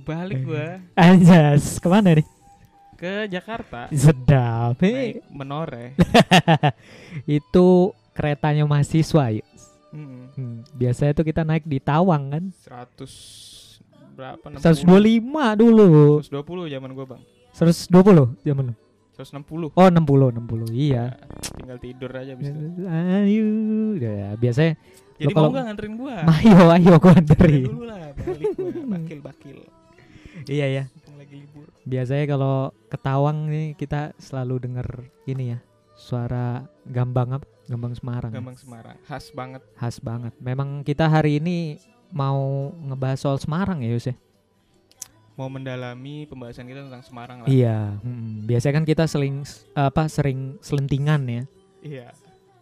Mau balik gua Anjas, ke mana nih? ke Jakarta. Sedap. Naik Hei. menore. Itu keretanya mahasiswa ya. Hmm, Hmm, biasanya tuh kita naik di Tawang kan. 100 berapa? 125 dulu. 120 zaman gua, Bang. 120 zaman lu. 160. Oh, 60, 60. Iya. Ya, tinggal tidur aja itu. Ayo. Ya, biasanya Jadi mau nggak nganterin gua? ayo ayo gua anterin. dulu lah, balik gua. Bakil-bakil. Iya ya. Mumpung lagi libur. Biasanya kalau ke Tawang nih kita selalu denger ini ya. Suara gambang apa? Gambang Semarang. Gampang Semarang. Khas banget. Khas banget. Memang kita hari ini mau ngebahas soal Semarang ya, Yus ya? Mau mendalami pembahasan kita tentang Semarang lah. Iya. hmm. Biasanya kan kita sering apa sering selentingan ya. Iya.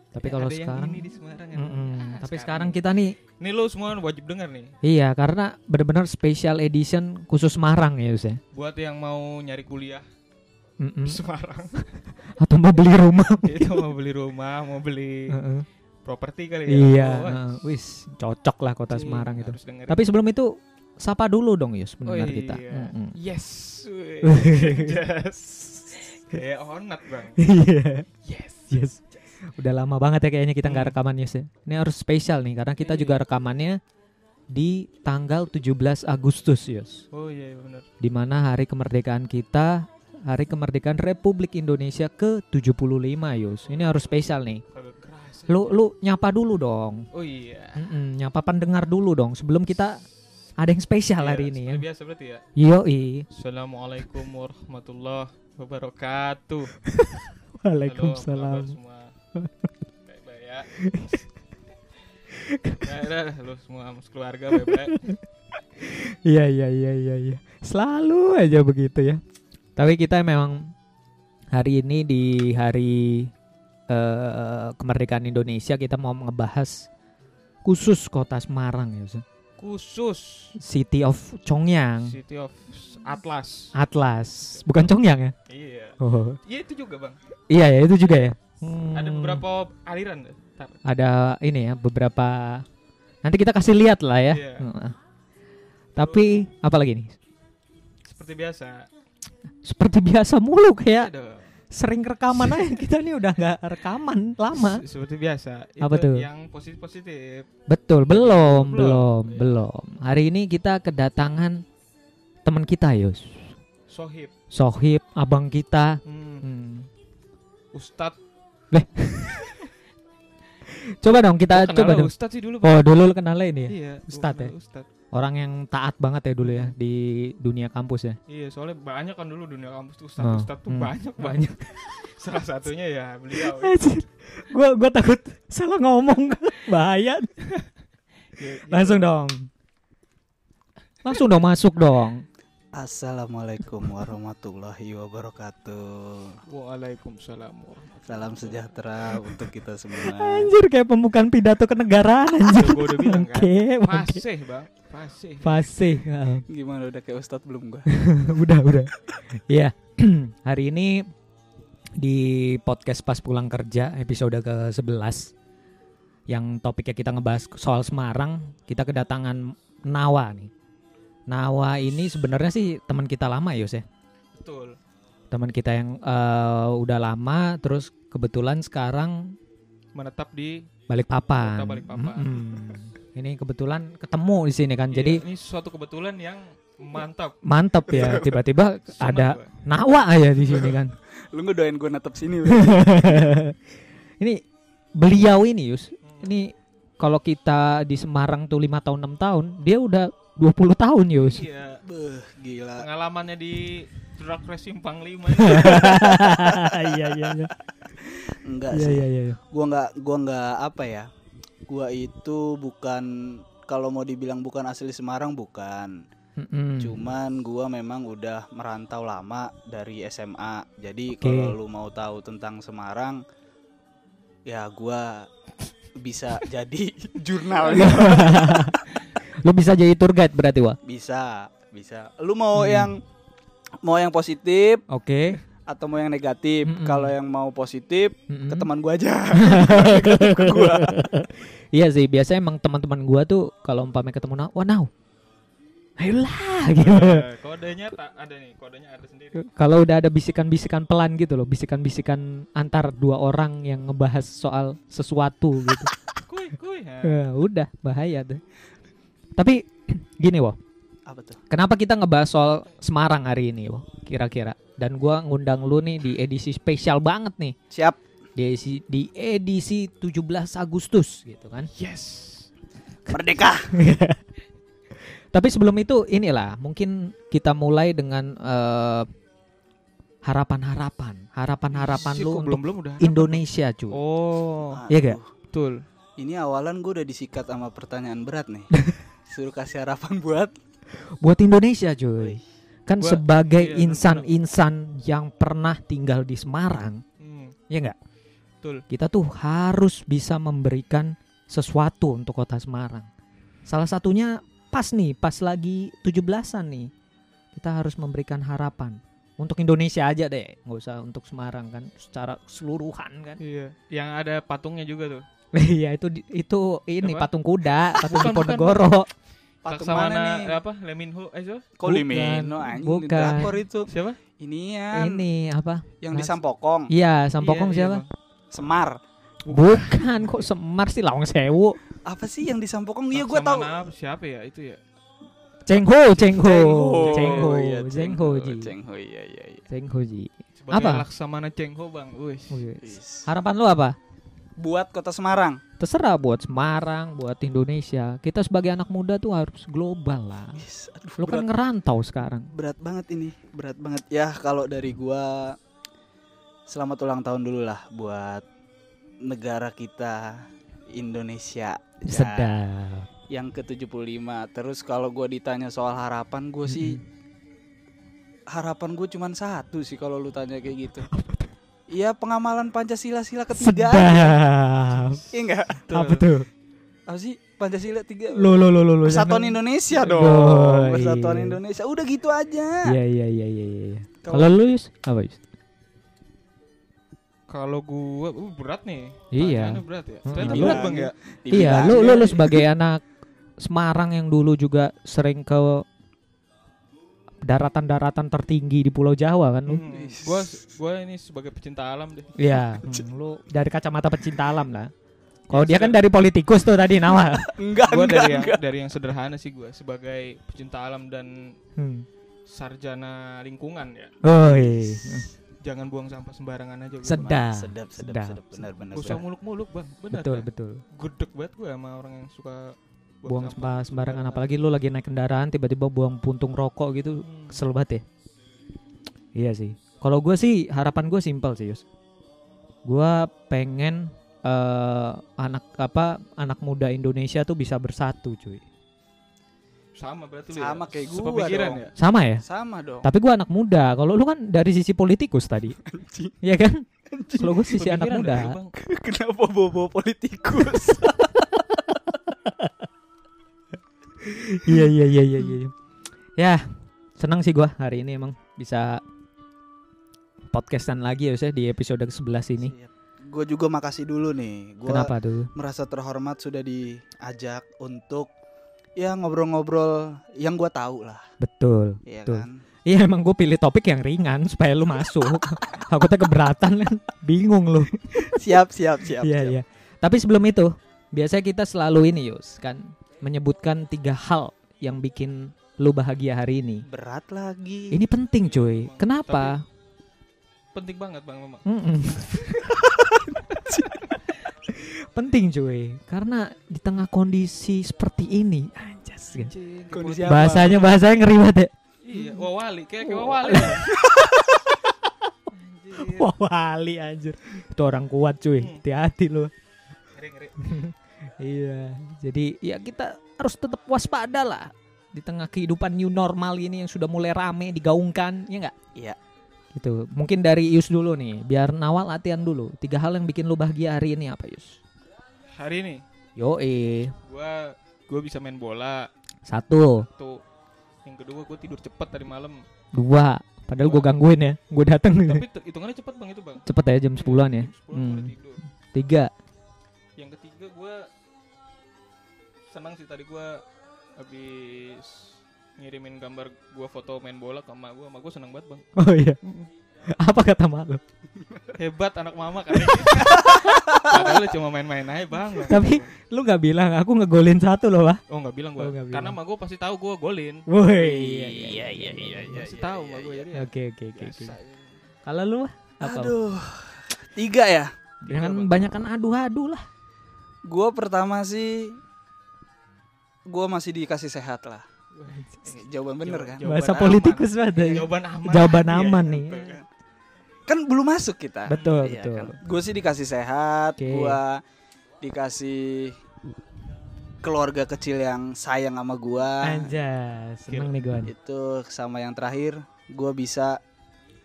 Tapi Ya, kalau sekarang ini di Semarang ya. Mm-mm. Ah, Tapi sekarang kita nih Nih lo semua wajib dengar nih. Iya, karena benar-benar special edition khusus Semarang ya, Yus ya. Buat yang mau nyari kuliah Mm-mm. di Semarang, Atau mau beli rumah. itu mau beli rumah, mau beli Heeh. properti kali ya. Iya, Oh, wis cocok lah kota wajib, Semarang itu. Tapi sebelum itu sapa dulu dong Yus oh, pendengar iya. kita. Mm-mm. Yes. wih. yes. Kayak onat, Bang. Iya. Yes. yes. Udah lama banget ya kayaknya kita nggak Hmm. rekaman Yus ya. Ini harus spesial nih karena kita juga rekamannya di tanggal 17 Agustus Yus. Oh iya, iya benar. Di mana hari kemerdekaan kita Hari kemerdekaan Republik Indonesia ke-75 Yus. Ini harus spesial nih. Lu lu nyapa dulu dong. Oh iya. Mm-mm, nyapa pendengar dulu dong sebelum kita ada yang spesial Iya, hari ini ya. biasa berarti ya. Yoi. Assalamualaikum warahmatullahi wabarakatuh. Halo, Waalaikumsalam. semua? Baik-baik ya. Udah, lu semua keluarga baik-baik. Iya iya iya iya iya. Selalu aja begitu ya. Tapi kita memang hari ini di hari eh, kemerdekaan Indonesia kita mau ngebahas khusus kota Semarang ya. Ustaz. Khusus City of Chongyang, City of Atlas. Atlas. Bukan Chongyang ya? Iya. Oh. Iya itu juga, Bang. Iya ya itu juga ya. Hmm. Ada beberapa aliran. Ntar. ada ini ya beberapa nanti kita kasih lihat lah ya. Iya. Heeh. Tapi apalagi nih? Seperti biasa. Seperti biasa mulu kayak Ada. sering rekaman aja kita nih udah nggak rekaman lama. Se- Seperti biasa. Apa Itu tuh? Yang positif-positif. Betul, belum, Belum, belum, iya. belum. Hari ini kita kedatangan teman kita, Yus. Sohib. Sohib, abang kita. Hmm. Hmm. Ustadz. Coba dong kita coba dong. Ustadz sih dulu, Bang. Oh, dulu lu kenalnya ini ya. Iya, Ustadz kenal ya? Ustadz. Orang yang taat banget ya dulu ya di dunia kampus ya. Iya, soalnya banyak kan dulu dunia kampus tuh Oh, Ustadz, Ustadz tuh hmm, banyak banyak. Salah satunya ya beliau. Anjir. Gua gua takut salah ngomong. Bahaya. Ya, Langsung dong. Langsung dong masuk dong. Assalamualaikum warahmatullahi wabarakatuh. Waalaikumsalam warahmatullahi Salam sejahtera untuk kita semua. Anjir kayak pembukaan pidato kenegaraan anjir. Gue udah bilang kan. Oke, oke. Fasih, Bang. Fasih. Fasih. ah. Gimana udah kayak Ustadz belum gua? udah, udah. Iya. Hari ini di podcast pas pulang kerja episode ke-11 yang topiknya kita ngebahas soal Semarang, kita kedatangan Nawa nih. Nawa ini sebenarnya sih teman kita lama Yos ya. Betul. Teman kita yang eh, udah lama terus kebetulan sekarang Menetap di balik papan. Kota Balikpapan. Ini kebetulan ketemu di sini kan. Iya, Jadi ini suatu kebetulan yang mantap. mantep ya tiba-tiba ada gua. Nawa aja di sini kan. Lu ngedoain gua natap sini. ini beliau ini Yus Hmm. ini kalau kita di Semarang tuh lima tahun enam tahun dia udah 20 tahun Yus Iya. Beuh, gila. Pengalamannya di Drag Race Simpang 5 iya iya iya Enggak iya sih. iya iya Gua nggak gua nggak apa ya? Gua itu bukan kalau mau dibilang bukan asli Semarang bukan. Mm-mm. Cuman gua memang udah merantau lama dari SMA. Jadi Oke. kalau lu mau tahu tentang Semarang ya gua bisa jadi jurnalnya. lu bisa jadi tour guide berarti wa Bisa, bisa. Lu mau Hmm. yang mau yang positif oke atau mau yang negatif? Mm-mm. Kalau yang mau positif Mm-mm. ke teman gua aja. Hmm. ke gua. iya sih biasanya emang teman-teman gua tuh kalau umpamanya ketemu nah wah now ayolah gitu. Eh, kodenya tak ada nih, kodenya ada sendiri. Kalau udah ada bisikan-bisikan pelan gitu loh, bisikan-bisikan antar dua orang yang ngebahas soal sesuatu gitu. Kuy, kuy. Nah, Ya, udah bahaya tuh. Tapi gini Wo, Apa tuh? kenapa kita ngebahas soal Semarang hari ini Wo? Kira-kira. Dan gua ngundang lu nih di edisi spesial banget nih. Siap. Di edisi, di edisi 17 Agustus gitu kan. Yes. Merdeka. Tapi sebelum itu inilah mungkin kita mulai dengan eh, harapan-harapan, harapan-harapan lu untuk belum belum udah. Indonesia cuy. Oh, Iya gak? Betul. Ini awalan gue udah disikat sama pertanyaan berat nih. Suruh kasih harapan buat Buat Indonesia cuy. Kan Gua- sebagai iya, insan-insan yang pernah tinggal di Semarang, Hmm, ya enggak? betul. Kita tuh harus bisa memberikan sesuatu untuk kota Semarang. Salah satunya pas nih, pas lagi 17-an nih. Kita harus memberikan harapan untuk Indonesia aja deh, nggak usah untuk Semarang kan, secara keseluruhan kan. Iya, yang ada patungnya juga tuh. Iya itu itu ini Apa? patung kuda, patung Diponegoro. Patung mana Laksamana nih? apa? Leminho eh siapa? Kolimeno Bukan, anjing bukan. drakor itu. Siapa? Ini ya Ini apa? yang di Mas- Sampokong, Iya, Sampokong Iya, iya, siapa? Bang. Semar. Bukan kok Semar sih Lawang Sewu. Apa sih yang di Sampokong? Iya gue tahu. Siapa ya itu ya? Cengho, Cengho, Cengho, iya, Cengho Ji. Cengho, iya iya iya. Cengho Ji. Apa? Laksamana Cengho, Bang. Wis. Harapan lu apa? Buat Kota Semarang. Terserah buat Semarang, buat Indonesia. Kita sebagai anak muda tuh harus global lah. Wis, aduh, Lu kan berat, ngerantau sekarang. berat banget ini, berat banget. Ya kalau dari gua selamat ulang tahun dulu lah buat negara kita Indonesia. Ya, Sedap. Yang ke-75. Terus kalau gua ditanya soal harapan, gue sih harapan gue cuman satu sih kalau lu tanya kayak gitu. Iya pengamalan Pancasila sila ketiga. Sedap. Iya enggak? Apa tuh? Apa sih Pancasila tiga? Lo lo lo lo lo. Persatuan jangan- Indonesia Oh, dong. Persatuan iya. Indonesia. Udah gitu aja. Iya iya iya iya iya. Kalau- Kalau lu Yus, apa Yus? Kalau gua uh, berat nih. Iya. Pertanyaannya berat ya. Hmm. Ternyata Iya. berat, Bang ya. Iya, lu lu sebagai anak Semarang yang dulu juga sering ke daratan-daratan tertinggi di Pulau Jawa kan lu? Hmm, gua gua ini sebagai pecinta alam deh. Iya, hmm, lu dari kacamata pecinta alam lah. Kalau Ya, dia kan dari politikus tuh tadi Nawal. enggak Gua enggak dari yang dari yang sederhana sih gua sebagai pecinta alam dan Hmm. sarjana lingkungan ya. Oh iya. Jangan buang sampah sembarangan aja gua. Sedap. Sedap, sedap, Sedap. sedap, benar, benar. Usah muluk-muluk, Bang. Benar. Betul kan? betul. Gudeg banget gua sama orang yang suka Buang sampah sembarangan apalagi lu lagi naik kendaraan tiba-tiba buang puntung rokok gitu Hmm. kesel banget ya. Iya sih. Kalau gue sih harapan gue simpel sih Yus. Gue pengen eh anak apa anak muda Indonesia tuh bisa bersatu cuy. Sama berarti lu Sama ya? kayak dong. ya? Sama ya. Sama dong. Tapi gue anak muda. Kalau lu kan dari sisi politikus tadi. Iya kan? Kalau gue sisi anak muda. Bang. Kenapa bobo politikus? Iya iya iya iya iya. Ya, senang sih gua hari ini emang bisa podcastan lagi ya Yus, di episode ke-11 ini. Gue juga makasih dulu nih. Gua Kenapa tuh? merasa terhormat sudah diajak untuk ya ngobrol-ngobrol yang gua tahu lah, Betul. ya Betul. kan? Iya emang gue pilih topik yang ringan supaya lu masuk. Aku tuh keberatan kan, bingung lu. Siap, siap, siap. Iya iya. Tapi sebelum itu, biasanya kita selalu ini Yus kan menyebutkan tiga hal yang bikin lu bahagia hari ini. Berat lagi. Ini penting cuy. Kenapa? Penting banget, Bang memang. Penting cuy, karena di tengah kondisi seperti ini, anjas kan. Kondisi apa? Bahasanya bahasanya ngeri banget ya. Iya, wawali kayak kayak wawali. Anjir. Wah wali anjir. Itu orang kuat cuy. Hmm. Hati-hati lu. Ngeri, ngeri. Iya, jadi ya kita harus tetap waspada lah di tengah kehidupan new normal ini yang sudah mulai rame digaungkan, ya enggak? Iya. Gitu. Mungkin dari Yus dulu nih, biar Nawal latihan dulu. Tiga hal yang bikin lu bahagia hari ini apa Yus? Hari ini Yo gua gua bisa main bola. satu, Tuh. Yang kedua gua tidur cepet tadi malam. dua. Padahal gue gangguin ya, gue dateng Tapi hitungannya cepet Bang itu, Bang. cepet ya jam 10-an ya. Jam 10 gua Hmm. udah tidur. Tiga, Yang ketiga gua senang sih tadi gua habis ngirimin gambar gua foto main bola ke emak gua, emak gua seneng banget bang. Oh iya. Apa kata malu? Hebat anak mama kan. Padahal lu cuma main-main aja bang. Tapi lu nggak bilang aku ngegolin satu loh, Wah. oh nggak bilang gua, Oh, karena emak gua pasti tahu gua golin. Woi. iya iya iya iya. Pasti tahu emak gua jadi. Oke oke oke. Kalau lu apa? Aduh. Tiga ya. Jangan Bang. banyakan adu-adu lah. Gua pertama sih gua masih dikasih sehat lah. Jawaban bener kan? Jawaban Bahasa aman. politikus banget. ya. Jawaban aman. Jawaban Iya, aman nih. betul kan. Kan belum masuk kita. Betul Iya betul. kan? Gue sih dikasih sehat, Oke. gua dikasih keluarga kecil yang sayang sama gua. Anjas, seneng nih gue. Itu sama yang terakhir, gua bisa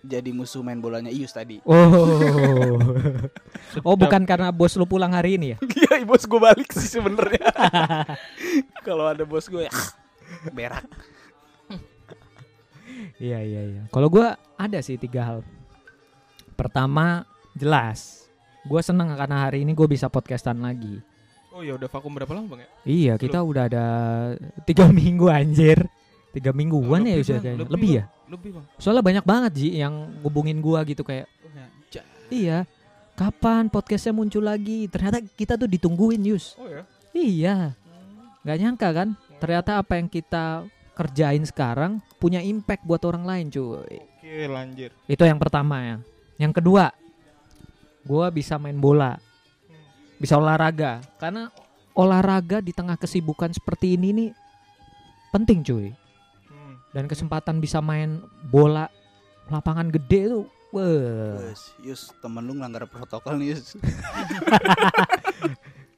jadi musuh main bolanya Ius tadi. Oh. oh bukan karena bos lu pulang hari ini ya? Iya, bos gue balik sih sebenarnya. Kalau ada bos gue, berak. Iya iya iya. Kalau gua ada sih tiga hal. Pertama jelas, gue seneng karena hari ini gue bisa podcastan lagi. Oh ya udah vakum berapa lama bang ya? Iya kita udah ada tiga minggu anjir. Tiga mingguan ya Lebih, udah Bang. kayaknya. Lebih, Lebih ya? Lebih bang. Soalnya banyak banget Ji yang ngubungin gua gitu kayak Oh, ngajak. iya kapan podcastnya muncul lagi? Ternyata kita tuh ditungguin Yus. Oh ya. Iya, nggak nyangka kan? Ternyata apa yang kita kerjain sekarang punya impact buat orang lain cuy. Oke lanjut. Itu yang pertama ya. Yang kedua, gua bisa main bola, bisa olahraga. Karena olahraga di tengah kesibukan seperti ini nih penting cuy. Dan kesempatan bisa main bola lapangan gede tuh, wah. Wes, Yus, temen lu ngelanggar protokol nih, Yus.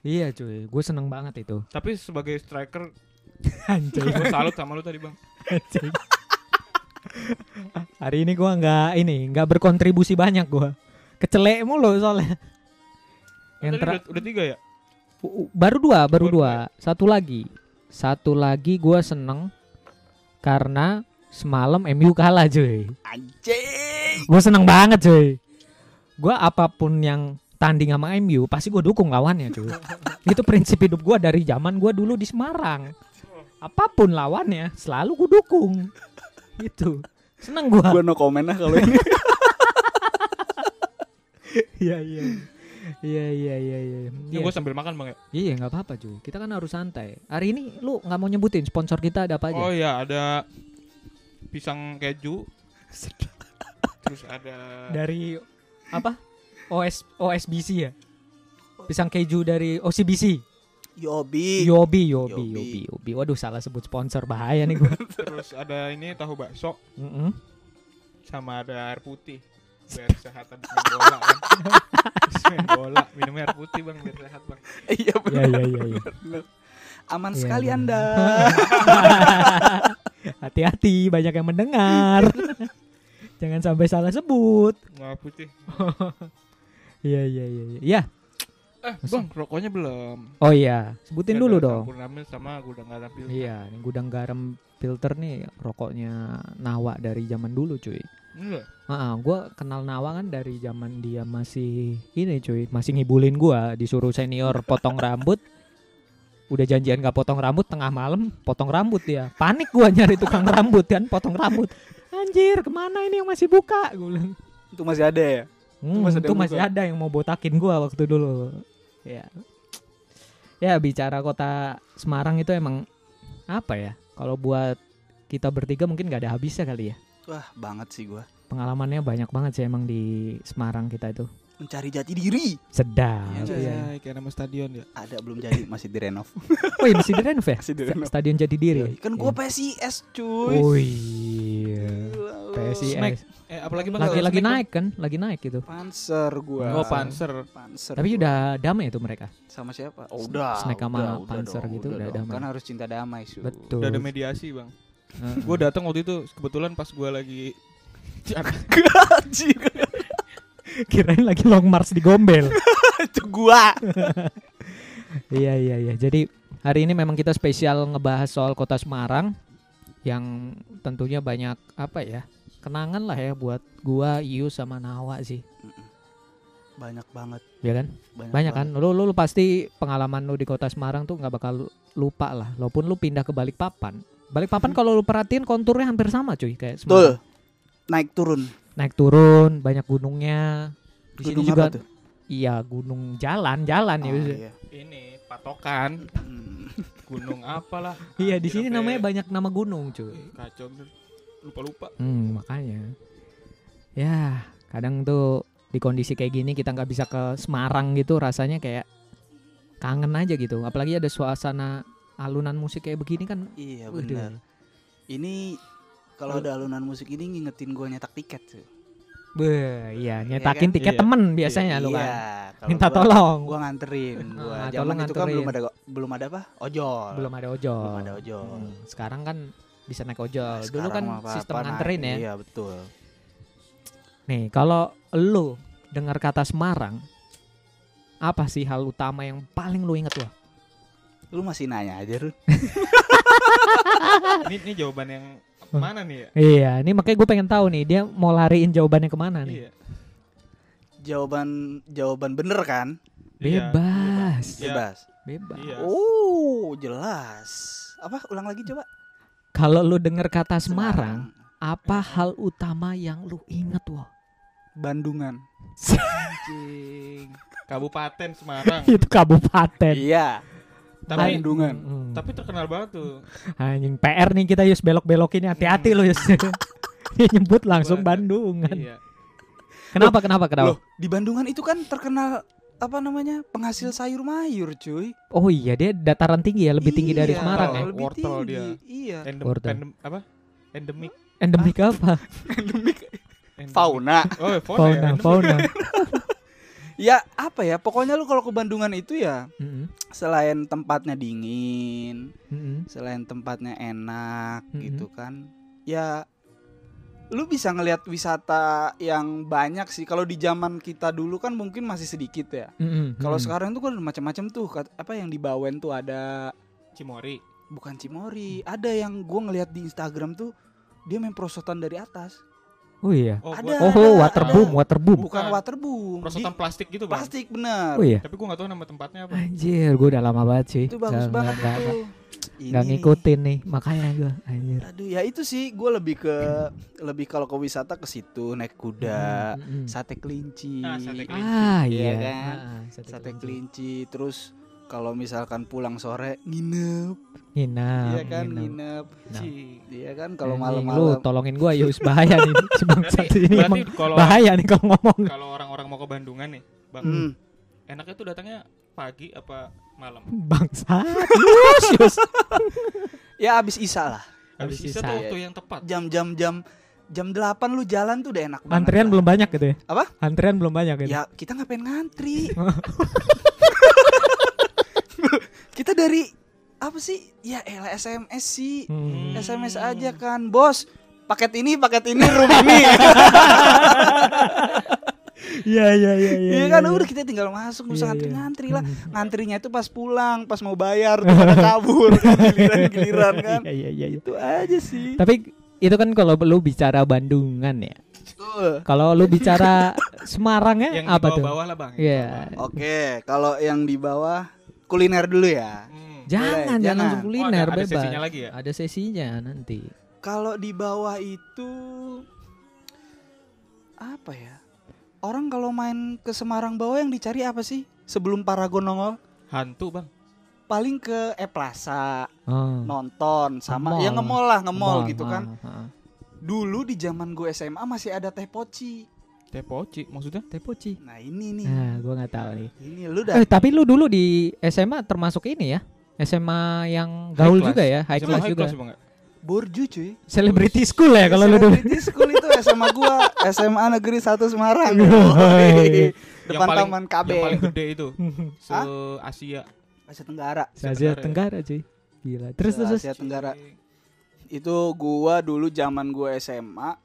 Iya cuy, gue seneng banget itu. Tapi sebagai striker, Anjing. gue salut sama lu tadi bang. Anjing. Hari ini gua nggak ini nggak berkontribusi banyak gua. Kecelek mulu soalnya. Yang udah, udah tiga ya? Baru dua, baru Baru dua. Satu lagi, satu lagi gua seneng karena semalam MU kalah cuy. Anjing. Gue seneng banget cuy. Gua apa pun yang tanding sama MU pasti gue dukung lawannya cuy. Itu prinsip hidup gua dari zaman gua dulu di Semarang. Apa pun lawannya selalu gue dukung. Gitu. Seneng gua. Gue no comment lah kalau ini. Iya iya. Iya iya iya iya. Ya, gue sambil makan bang ya. Iya nggak apa-apa cuy. Kita kan harus santai. Hari ini lu nggak mau nyebutin sponsor kita ada apa aja? Oh iya ada pisang keju. Terus ada Dari apa? OS OSBC ya. Pisang keju dari OCBC. Yobi. Yobi, Yobi, Yobi. Yobi. Waduh salah sebut sponsor bahaya nih gua. terus ada ini tahu bakso Mm-mm. sama ada air putih biar sehat habis main bola kan. Main bola minum air putih bang biar sehat bang. Iya Iya benar. iya iya. iya. benar. Aman Iya, sekali benar. Anda. Hati-hati banyak yang mendengar. Jangan sampai salah sebut. Nggak putih. Iya iya iya. iya. Eh bang rokoknya belum. Oh iya, sebutin dulu dong. Campur namil sama gudang garam filter. Iya, ini gudang garam filter nih rokoknya Nawa dari zaman dulu cuy. Iya. Ah, gua kenal Nawa kan dari zaman dia masih ini cuy, masih ngibulin gua disuruh senior potong rambut. Udah janjian gak potong rambut tengah malam, potong rambut dia. Panik gua nyari tukang rambut kan, potong rambut. Anjir, ke mana ini yang masih buka? Gue bilang. Itu masih ada ya? Hmm, masih ada itu yang masih ada yang mau botakin gua waktu dulu. Ya. Ya bicara kota Semarang itu emang apa ya? Kalau buat kita bertiga mungkin gak ada habisnya kali ya. Wah, banget sih gua. Pengalamannya banyak banget sih emang di Semarang kita itu. Mencari jati diri. Sedap. Iya, Iya. Anjay, kayak nama stadion ya. Ada belum jadi, masih direnov. Oh iya masih direnov ya? Masih direnov. Stadion Jati Diri. Iya, Kan gua PSIS, cuy. Oh iya. PSIS. Smack. Eh apalagi bang Lagi lagi naik kan? Lagi naik gitu. Panser gua. Oh panser. Panser. Tapi gua. udah damai itu mereka. sama siapa? Oh, udah. Snack sama udah, udah Panser dong, gitu udah dong. damai. Kan harus cinta damai, Su. Betul. Udah ada mediasi bang. Heeh. Gue datang waktu itu kebetulan pas gue lagi Anjir. Kirain lagi long march di Gombel. Itu gua. Iya iya iya. Jadi hari ini memang kita spesial ngebahas soal kota Semarang yang tentunya banyak apa ya kenangan lah ya buat gua, Iu sama Nawa sih, Banyak banget. ya kan? Banyak, Banyak kan? Lu, lu, lu pasti pengalaman lu di kota Semarang tuh nggak bakal lupa lah. Walaupun lu pindah ke Balikpapan, Balikpapan kalau lu perhatiin konturnya hampir sama cuy kayak Betul. Semarang. Naik turun. Naik turun, banyak gunungnya. Di sini juga apa tuh? iya gunung jalan-jalan ya. Oh, bisa. iya. Ini patokan Hmm. gunung apalah. Iya, di sini namanya banyak nama gunung cuy. Kacau bener. lupa-lupa. Hmm, makanya. Ya, kadang tuh di kondisi kayak gini kita nggak bisa ke Semarang gitu rasanya kayak kangen aja gitu. Apalagi ada suasana alunan musik kayak begini kan. Iya benar. Ini kalau ada alunan musik ini ngingetin gue nyetak tiket tuh. Beh, iya Iya nyetakin kan? tiket Iya. temen biasanya lu iya, kan. kalau Minta gua- tolong. Gua nganterin. Gua Ah, zaman tolong itu kan nganterin. belum ada belum ada apa? Ojol. Belum ada ojol. Belum ada ojol. Hmm, Sekarang kan bisa naik ojol. Dulu Sekarang kan mah apa-apa sistem naik. nganterin ya. Iya betul. Nih, kalau lu dengar kata Semarang, apa sih hal utama yang paling lu inget wah? Lu masih nanya aja Run. ini ini jawaban yang mana nih ya? Iya, ini makanya gue pengen tahu nih dia mau lariin jawabannya ke mana nih. Iya. Jawaban jawaban bener kan? Iya, Bebas. Iya. Bebas. Bebas. Iya. Oh, jelas. Apa? Ulang lagi coba. Kalau lu dengar kata Semarang, apa hal utama yang lu inget wah? Bandungan. Anjing. Kabupaten Semarang. Itu kabupaten. Iya. Tapi Bandungan. Hmm. tapi terkenal banget tuh. Anjing PR nih kita Yus belok-belokin hati-hati lo Yus. Dia nyebut langsung Bandung. Bandungan. Iya. Kenapa kenapa kenapa? Loh, di Bandungan itu kan terkenal apa namanya? Penghasil sayur mayur, cuy. Oh iya dia dataran tinggi ya, lebih tinggi dari Iya, Semarang ya. Lebih Wortel tinggi. dia. Iya. Endem, Wortel. endem, apa? Endemik. Endemik apa? Endemik fauna. Oh, fauna. ya, Fauna, fauna. Ya, apa ya? Pokoknya lu kalau ke Bandungan itu ya Mm-mm, selain tempatnya dingin, mm-mm. selain tempatnya enak Mhm. gitu kan. Ya lu bisa ngelihat wisata yang banyak sih. Kalau di zaman kita dulu kan mungkin masih sedikit ya. Mm-mm, Kalau mm-mm. sekarang tuh kan macam-macam tuh. Apa yang di Bawen tuh ada Cimori. bukan Cimori, ada yang gua ngelihat di Instagram tuh dia main prosotan dari atas. Oh iya. Oh, Ada. gua- Oh, ada, waterboom, waterboom. Bukan Bukan. waterboom. prosotan Di- plastik gitu, Bang. plastik bener. Oh iya. Tapi gua gak tahu nama tempatnya apa. Anjir, gue udah lama banget sih. Itu bagus Nggak- banget itu. Ini nggak nih. ngikutin nih, makanya gue anjir. Aduh, ya itu sih gue lebih ke lebih kalau ke wisata ke situ naik kuda, Mm-mm. sate kelinci. Ah, sate kelinci. Ah Iya iya kan? Ah, sate, Sate kelinci. kelinci terus kalau misalkan pulang sore nginep, Nginap. iya kan nginap. nginep. Nah. Iya kan kalau Anjing, lu malam-malam. tolongin gue Yus bahaya nih si bangsat Berarti, ini berarti emang kalau bahaya nih kalau ngomong. kalau orang-orang mau ke Bandungan nih, Bang, Hmm, enaknya tuh datangnya pagi apa malam? Bangsat. Yus, Yus. ya abis isa lah. Habis Habis isa isa. tuh waktu yang tepat. Jam-jam jam jam 8 lu jalan tuh udah enak banget. Antrian lah. belum banyak gitu ya? Apa? Antrian belum banyak gitu. Ya kita ngapain ngantri? kita dari apa sih? Ya elah SMS sih. Hmm. SMS aja kan, bos. Paket ini, paket ini, room ini. Iya iya iya iya. Iya kan udah kita tinggal masuk, usah Iya, iya. ngantri-ngantri lah. Hmm. Ngantrinya itu pas pulang, pas mau bayar tuh pada kabur kan, giliran-giliran kan. Iya iya iya. iya. Itu aja sih. Tapi itu kan kalau lu bicara Bandungan ya. Kalau lu bicara Semarang ya Yang apa di tuh? bawah-bawah lah, Bang. Iya. bawah. Oke, kalau yang di bawah kuliner dulu ya. Hmm. Jangan, Boleh, jangan jangan. langsung Oh, kuliner ada, ada bebas. sesinya lagi ya? Ada sesinya nanti. Kalau di bawah itu apa ya? Orang kalau main ke Semarang bawah yang dicari apa sih? Sebelum Paragon nongol, Hantu, Bang. paling ke E Plaza Oh. nonton sama Nge-mall. ya nge-mall lah, Mall, gitu kan. ah, ah. Dulu di zaman gue SMA masih ada teh poci. Teh poci maksudnya? Teh poci. Nah, ini nih. Nah, gua nggak tahu nih. Ini lu dah Eh, tapi lu dulu di SMA termasuk ini ya? SMA yang gaul juga ya, high Sama class high juga. class, nggak? Borju cuy. Celebrity school ya kalau lu dulu. Celebrity School itu SMA gua, SMA Negeri 1 Semarang. iya. Depan paling- Taman KB. Yang paling gede itu se Hah? Asia. Asia Tenggara. Asia Tenggara cuy. Gila. Terus terus. terus. Asia Tenggara. Itu gua dulu zaman gua SMA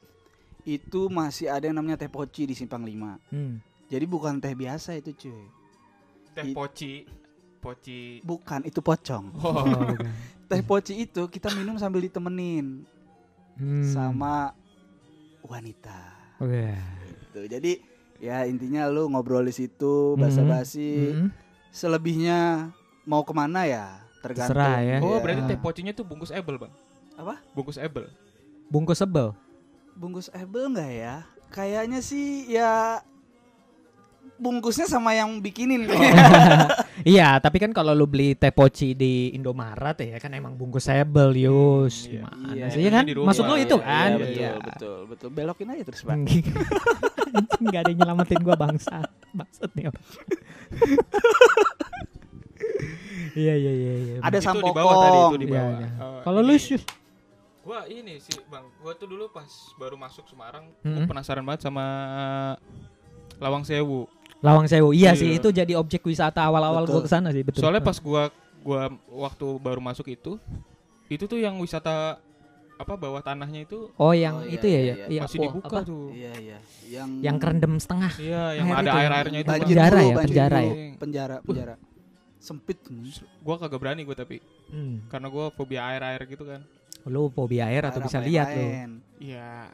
itu masih ada yang namanya teh poci di Simpang 5. Hmm. Jadi bukan teh biasa itu cuy. Teh I- poci. Poci. Bukan, itu pocong. Oh, Oh. bukan. Teh poci itu kita minum sambil ditemenin Hmm. sama wanita. Oke. Gitu. Jadi ya intinya lu ngobrol di situ basa-basi. Hmm. Selebihnya mau ke mana ya tergantung. Terserah ya. Oh, Iya. berarti teh pocinya tuh bungkus ebel, Bang. Apa? Bungkus Ebel. Bungkus sebel. Bungkus Ebel nggak ya? Kayaknya sih ya bungkusnya sama yang bikinin kayaknya. Iya, tapi kan kalau lu beli teh poci di Indomaret ya kan emang bungkus sebel, Yus. iya. Mana Iya, sih ya kan? Maksud lu itu Iya, kan? Iya, Iya. betul, betul, betul. Belokin aja terus, Pak. Anjing gak ada yang nyelamatin gua bangsa. Maksudnya orang. Iya iya iya iya. Ada Itu di sampokong. bawah tadi itu di Iya, bawah. iya. Eh, Kalau lu Yus, Gua ini sih bang, gua tuh dulu pas baru masuk Semarang, Mm-mm. gua penasaran banget sama Lawang Sewu. Lawang Sewu. Iya Iya. sih itu jadi objek wisata awal-awal Betul. gua ke sana sih betul. Soalnya pas gua gua waktu baru masuk itu, itu tuh yang wisata apa bawah tanahnya itu Oh yang Oh, iya, itu ya iya, ya. iya. Iya, masih wah, dibuka apa? tuh. Iya, iya. Yang Yang kerendam setengah. Iya, yang Air ada itu. air-airnya itu. banjir Bang. Penjara ya, banjir penjara ya? Penjara, penjara. Sempit. nih. Gua kagak berani gua tapi Hmm. karena gua fobia air-air gitu kan. Lu fobia air atau bisa lihat lu? Iya.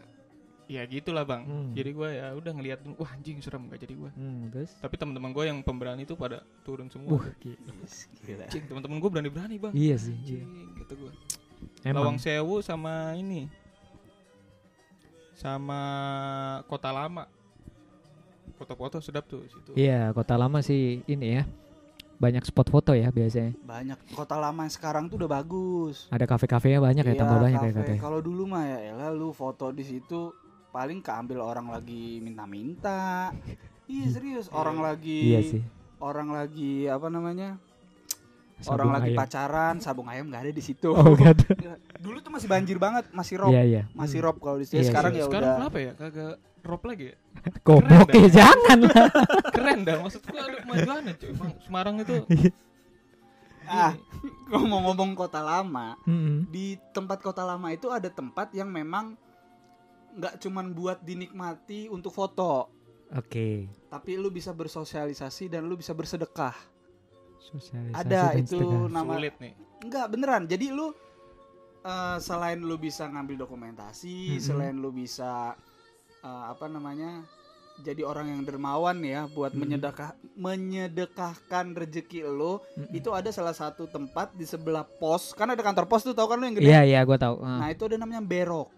Ya gitulah, Bang. Hmm. Jadi gua ya udah ngeliat wah anjing serem gak jadi gua. Hmm, terus? Tapi teman-teman gua yang pemberani itu pada turun semua. Wah, Yes, gila. Teman-teman gua berani-berani, Bang. iya sih. Anjing, gitu. Emang. Lawang Sewu sama ini. Sama Kota Lama. Foto-foto sedap tuh situ. Iya, kota lama sih ini ya. Banyak spot foto ya biasanya. Banyak kota lama yang sekarang tuh udah bagus. Ada kafe-kafenya banyak ya, Iya, tambah banyak ya kafe. katanya. Kalau dulu mah ya elah lu foto di situ paling keambil orang lagi minta-minta. Iya serius, orang lagi Iya sih. orang lagi apa namanya? Sabung orang lagi ayam. pacaran, sabung ayam nggak ada di situ. Oh, gak ada. Dulu tuh masih banjir banget, masih rob, Iya, iya. masih Hmm. rob kalau di situ. Iya, sekarang iya. ya Sekarang udah kenapa ya? Kagak drop lagi ya? Goblok ya, jangan lah. Keren dah maksud gua ada kemajuannya cuy. Bang, Semarang itu ah, ngomong-ngomong kota lama, Mm-mm. di tempat kota lama itu ada tempat yang memang nggak cuman buat dinikmati untuk foto, Oke. tapi lu bisa bersosialisasi dan lu bisa bersedekah. Sosialisasi Ada dan itu sedekah. nama sulit nih. Enggak beneran. Jadi lu eh, selain lu bisa ngambil dokumentasi, Mm-mm. selain lu bisa eh, apa namanya? jadi orang yang dermawan ya buat Mm-mm. menyedekah menyedekahkan rezeki lu, Mm-mm. itu ada salah satu tempat di sebelah pos. Kan ada kantor pos tuh tahu kan lu yang gede? Iya, iya, gua tahu. Ah. Nah, itu ada namanya Berok.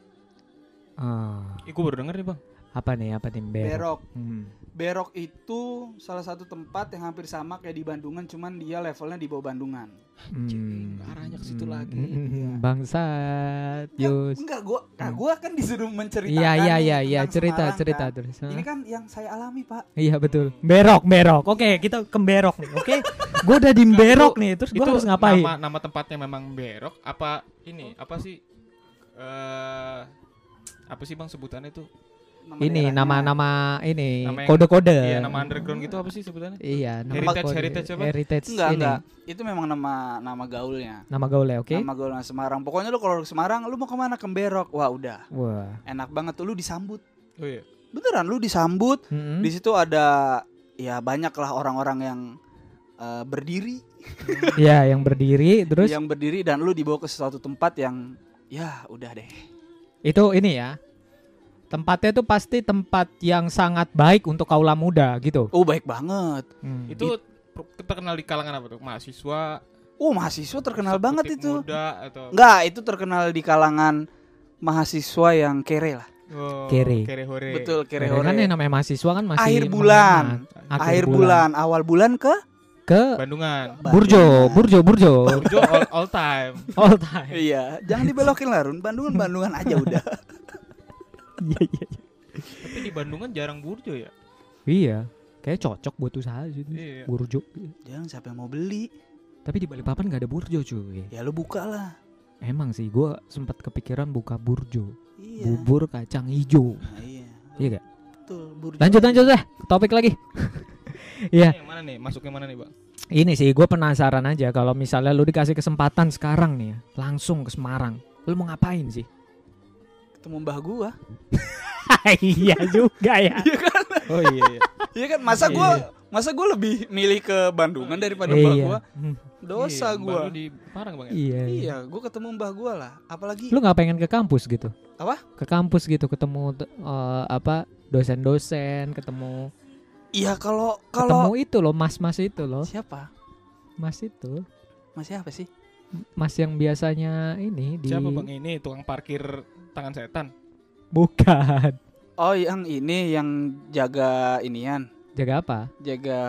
Ah. Ih, gua baru denger nih, Bang. Apa nih? Apa nih? Berok. Berok. Hmm. Berok itu salah satu tempat yang hampir sama kayak di Bandungan, cuman dia levelnya di bawah Bandungan. Anjing, Hmm. arahnya ke situ Hmm. lagi. Hmm. Iya. Bangsat, Ya, Yus. enggak, gua, nah, Hmm. gua kan disuruh menceritakan. Iya, iya, iya, iya, cerita, Semarang, cerita kan. terus. Ini kan yang saya alami, Pak. Iya betul. Berok, berok. Oke, kita ke berok nih. Oke. Gua udah di berok nih. Terus gua itu harus ngapain? Nama, nama tempatnya memang berok apa ini? Apa sih eh apa sih Bang sebutannya itu? Nama ini nama-nama ini kode-kode. Iya, nama underground gitu apa sih sebutannya? Iya, nama Heritage, kode. heritage apa? Heritage Enggak, ini. enggak. Itu memang nama nama gaulnya. Nama gaulnya, oke? Nama gaulnya Semarang. Pokoknya lu kalau ke Semarang, lu mau ke mana? Ke Berok. Wah, udah. Wah. Enak banget tuh lu disambut. Oh iya. Beneran lu disambut. Mm-mm. Di situ ada ya banyak lah orang-orang yang eh, berdiri, Iya, yang berdiri terus yang berdiri dan lu dibawa ke suatu tempat yang ya udah deh. itu ini ya. Tempatnya itu pasti tempat yang sangat baik untuk kaula muda gitu. Oh, baik banget. Hmm. Itu terkenal di kalangan apa tuh? Mahasiswa, Oh, mahasiswa terkenal banget itu. Muda atau Enggak, itu terkenal di kalangan mahasiswa yang kere lah. oh, Kere. kere hore. Betul, kere Karena hore. kan yang namanya mahasiswa kan masih Akhir bulan. menghemat. Akhir bulan, awal bulan ke ke Bandungan. Burjo, Burjo, Burjo. Burjo all, all time. All time. Iya, jangan dibelokin lah Run. Bandungan Bandungan aja udah. Iya, iya. iya. Tapi di Bandungan jarang burjo ya. Iya, kayak cocok buat usaha sih itu. Iya. Burjo. Jangan siapa yang mau beli? Tapi di Balikpapan nggak ada burjo cuy. Ya lu buka lah. Emang sih, gua sempat kepikiran buka burjo, Iya. bubur kacang hijau. Nah, iya. Iya gak? Betul, burjo. Lanjut lanjut deh, topik lagi. Iya, Yang mana nih? Masuk yang mana nih, Bang? ini sih gue penasaran aja kalau misalnya lu dikasih kesempatan sekarang nih ya, langsung ke Semarang, lu mau ngapain sih? Ketemu mbah gua. iya juga ya. Oh iya. iya. Iya kan, masa Iya. gua masa gua lebih milih ke Bandungan daripada mbah Iya. gua? Hmm, Dosa Iya, gua. baru di Parang, Bang ya. Iya. Iya, gua ketemu mbah gua lah. Apalagi Lu nggak pengen ke kampus gitu? Apa? Ke kampus gitu ketemu eh, apa dosen-dosen, ketemu Iya kalau ketemu kalau itu loh, mas-mas itu loh, siapa? mas itu. Masih apa sih? Mas yang biasanya ini di Siapa bang ini tukang parkir tangan setan? Bukan. Oh, yang ini yang jaga inian, Jaga apa? jaga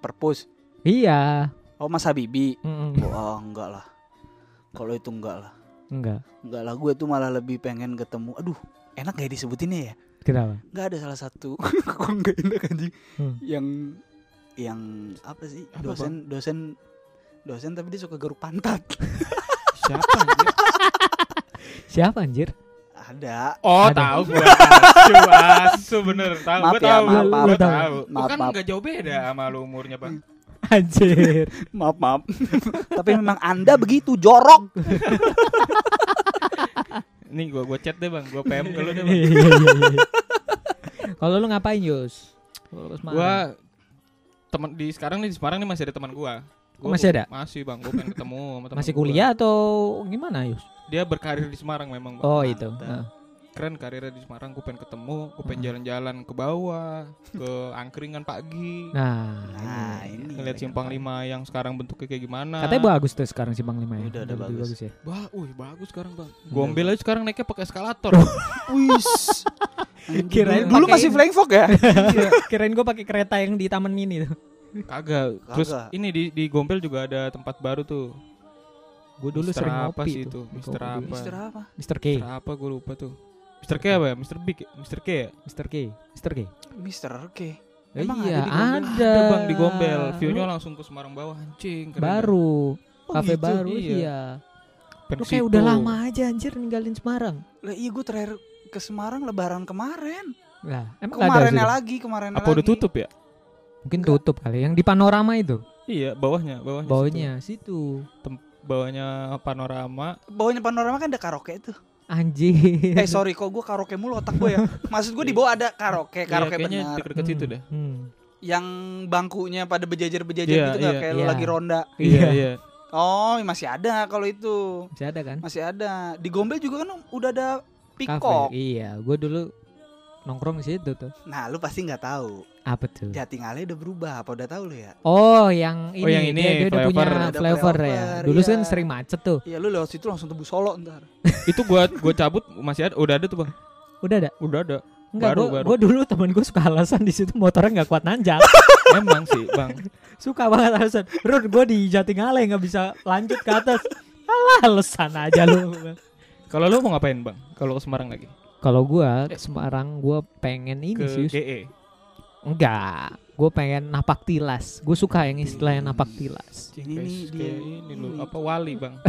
perpus. Iya. Oh, Mas Habibi. Mm-mm. Oh, enggak lah. Kalau itu enggak lah. Enggak. Enggak lah, gue tuh malah lebih pengen ketemu. Aduh, enak gak disebutinnya ya? Kenapa? Enggak ada salah satu. Kok enggak enak anjing? Hmm. Yang yang apa sih? Apa, dosen dosen dosen tapi dia suka garuk pantat. Siapa anjir? Siapa anjir? Ada. Oh Ada. tahu gua. Asu, asu bener tahu. Maaf Gua ya, tahu. maaf, Gua maaf. tahu. Maaf, Gua kan maaf. nggak jauh beda sama lu umurnya bang. Anjir. Maaf, maaf. tapi memang Anda begitu jorok. Nih gua gua chat deh bang. Gua PM ke lu deh bang. Iya, iya, iya. Kalau lu ngapain, Yus? Gua teman di sekarang nih di Semarang nih masih ada teman gua. Oh, masih ada? Masih bang. Gua pengen ketemu sama teman masih gua. kuliah atau gimana, Yus? Dia berkarir di Semarang memang. Bang. Oh, itu. mantap. Nah. Keren karirnya di Semarang. Gua pengen ketemu. Gua pengen Hmm. jalan-jalan ke bawah, ke angkringan pagi. Nah, Nah, ini. ini. Ngeliat simpang lima yang sekarang bentuknya kayak gimana. Katanya bagus tuh sekarang Simpang 5 ya. Udah, udah lebih bagus. ya. Bah, wih bagus sekarang bang. Gombel aja sekarang naiknya pakai eskalator. Wis. Anjing, Kirain dulu, masih flying fox ya? Iya, Kirain gue pakai kereta yang di Taman Mini tuh. Kagak. Terus Kagak. ini di di Gombel juga ada tempat baru tuh. Gue dulu Mister sering apa ngopi sih itu? Mister apa? Mister apa? Mister K. Mister apa gue lupa tuh. Mister K apa ya? Mister Big, ya? Mister K ya? Mister K. Mister K. Mister Oke. Eh, Emang iya, ada ada. Ada bang di Gombel. View-nya langsung ke Semarang bawah anjing. keren. Baru. Oh, Kafe gitu? baru Iya. iya. Lu kayak udah lama aja anjir ninggalin Semarang. Lah iya gue terakhir ke Semarang lebaran kemarin. Lah, emang Kemarinnya lagi, kemarinnya Apa lagi. udah tutup ya? Mungkin tutup kali. Yang di panorama itu. Iya, bawahnya, bawahnya. Bawahnya situ. situ. Bawahnya panorama. Bawahnya panorama kan ada karaoke tuh. Anjir. Eh sorry kok gue karaoke mulu otak gue ya. Maksud gue di bawah ada karaoke, Iya, karaoke kayaknya benar. deket-deket situ deh. Hmm. Yang bangkunya pada bejajar-bejajar Iya, gitu nggak iya. kayak lu Iya. lagi ronda. Iya, iya. Oh masih ada kalau itu. Masih ada kan? Masih ada. Di Gombel juga kan udah ada. Peacock. Iya, gue dulu nongkrong di situ tuh. Nah lu pasti nggak tahu. Apa tuh? Jatingalnya udah berubah. Apa udah tahu lu ya? Oh, yang ini, Oh, yang ini, dia, dia udah punya. Ada flavor ya. flyover, Dulu iya. kan sering macet tuh. Iya lu lewat situ langsung tebus Solo ntar. Itu gua gua cabut masih ada, udah ada tuh, Bang. Udah ada. Udah ada. Enggak, Baru, gua, baru. gua dulu temen gue suka alasan di situ motornya nggak kuat nanjak. Emang sih, Bang. suka banget alasan. Run, gue di Jatingaleh nggak bisa lanjut ke atas. Alah, alasan aja lu. Kalau lu mau ngapain, Bang? Kalau ke Semarang lagi? Kalau gua ke Semarang, gua pengen ini Ke sih. GE. Enggak, gue pengen napak tilas. Gue suka yang istilahnya napak tilas. Ini dia. ini lu apa wali, Bang?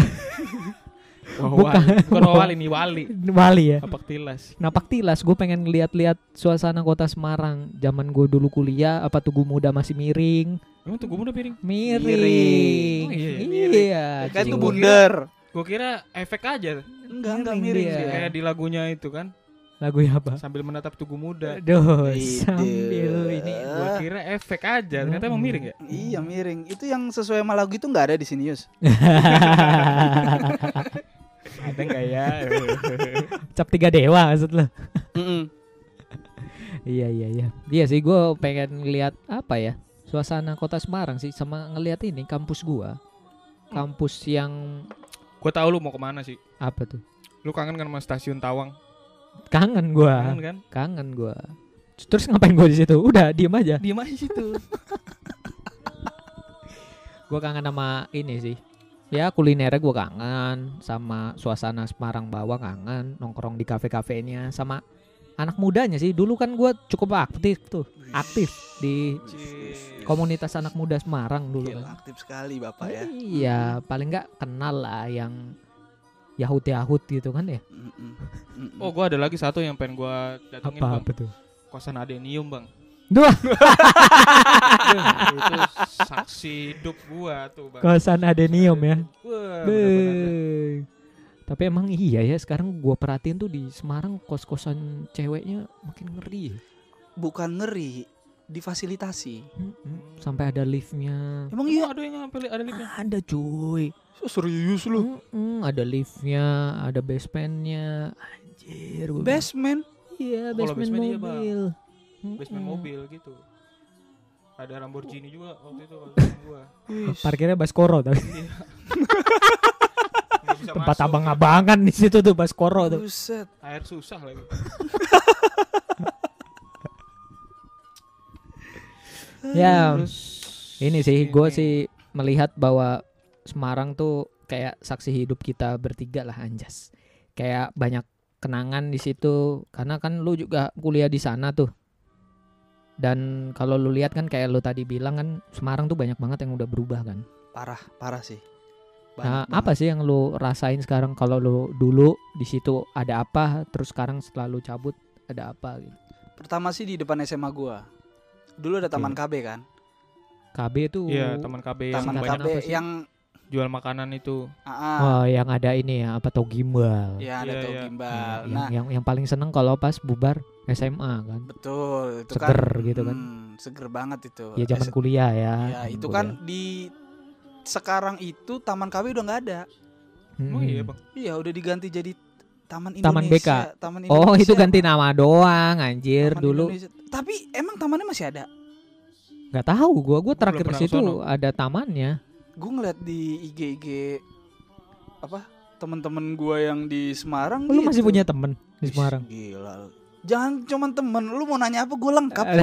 Bukan. Oh, wali. Bukan wali nih, wali. Wali ya. Apa tilas? Napak tilas, gue pengen lihat-lihat suasana kota Semarang. Zaman gue dulu kuliah, apa tugu muda masih miring? Emang tuh gua udah piring. Miring. Miring. Oh, iya, iya. miring. Kan tuh bundar. Gua kira efek aja. Enggak, enggak Miring miring sih. Kayak di lagunya itu kan, Lagu apa? sambil menatap tugu muda. Aduh, Ide. sambil ini. Gua kira efek aja, ternyata emang miring ya? Iya miring. Itu yang sesuai sama lagu itu nggak ada di sini Yus. Ada enggak ya? Cap tiga dewa maksud lo? Iya iya iya. Iya sih gue pengen lihat apa ya suasana kota Semarang sih sama ngelihat ini kampus gua. Kampus yang gua tahu lu mau ke mana sih. apa tuh? Lu kangen kan sama stasiun Tawang? Kangen gua. Kangen kan? Kangen gua. Terus ngapain gua di situ? Udah diem aja. Diem aja situ. Gua kangen sama ini sih. Ya kulinernya gua kangen sama suasana Semarang bawah kangen nongkrong di kafe-kafenya sama anak mudanya sih. Dulu kan gua cukup aktif tuh, aktif di komunitas anak muda Semarang dulu Gila, kan. aktif sekali bapak ya. Iya, paling nggak kenal lah yang Yahut Yahut gitu kan ya. Oh, gua ada lagi satu yang pengen gua datengin, Bang. tuh? Kosan Adenium, Bang. Dua itu saksi hidup gua tuh, Bang. kosan adenium ya. Wah. Tapi emang iya ya sekarang gua perhatiin tuh di Semarang kos-kosan ceweknya makin ngeri. ya. bukan ngeri, difasilitasi. Mm-mm. Sampai ada liftnya. Emang Emang iya? ada yang sampai ada liftnya? Ada cuy. Serius lu? Mm-mm, ada liftnya, ada basementnya. Anjir. gua bilang, Basement. Iya, basement basement iya, Bang. mobil. Basement Mm-mm. mobil gitu. Ada Lamborghini juga waktu itu kalau zaman gua. Parkirnya Baskoro tapi Iya. Tempat abang-abangan di situ tuh Baskoro tuh. Buset. Air susah lagi. Ya, ini sih gue sih melihat bahwa Semarang tuh kayak saksi hidup kita bertiga lah anjas. Kayak banyak kenangan di situ karena kan lu juga kuliah di sana tuh. Dan kalau lu lihat kan kayak lu tadi bilang kan Semarang tuh banyak banget yang udah berubah kan. Parah, parah sih. Nah, Banyak apa sih yang lu rasain sekarang kalau lu dulu di situ ada apa, terus sekarang setelah lu cabut ada apa gitu. Pertama sih di depan SMA gua. Dulu ada taman KB kan. KB tuh Iya, teman KB yang Taman KB apa sih? yang jual makanan itu. ah, ah, Oh, yang ada ini ya, apa tau gimbal. ya ada Iya, tuh iya. gimbal. yang, Nah, yang yang paling seneng kalau pas bubar SMA kan. betul itu Seger kan. gitu kan. hmm, seger banget itu. Ya zaman S- kuliah ya. Ya, itu kuliah. kan di sekarang itu Taman KB udah nggak ada. Emang Mm-mm. iya, Bang. Iya, udah diganti jadi Taman Taman Indonesia. BK. Taman Oh, Indonesia, itu ganti nama doang anjir Taman dulu. Indonesia. Tapi emang tamannya masih ada. nggak tahu gua, gua terakhir situ ada tamannya. Gue ngeliat di IG IG apa temen-temen gua yang di Semarang. Lu masih gitu. punya temen di Semarang? Gila. lu. Jangan cuman temen, lu mau nanya apa gue lengkap.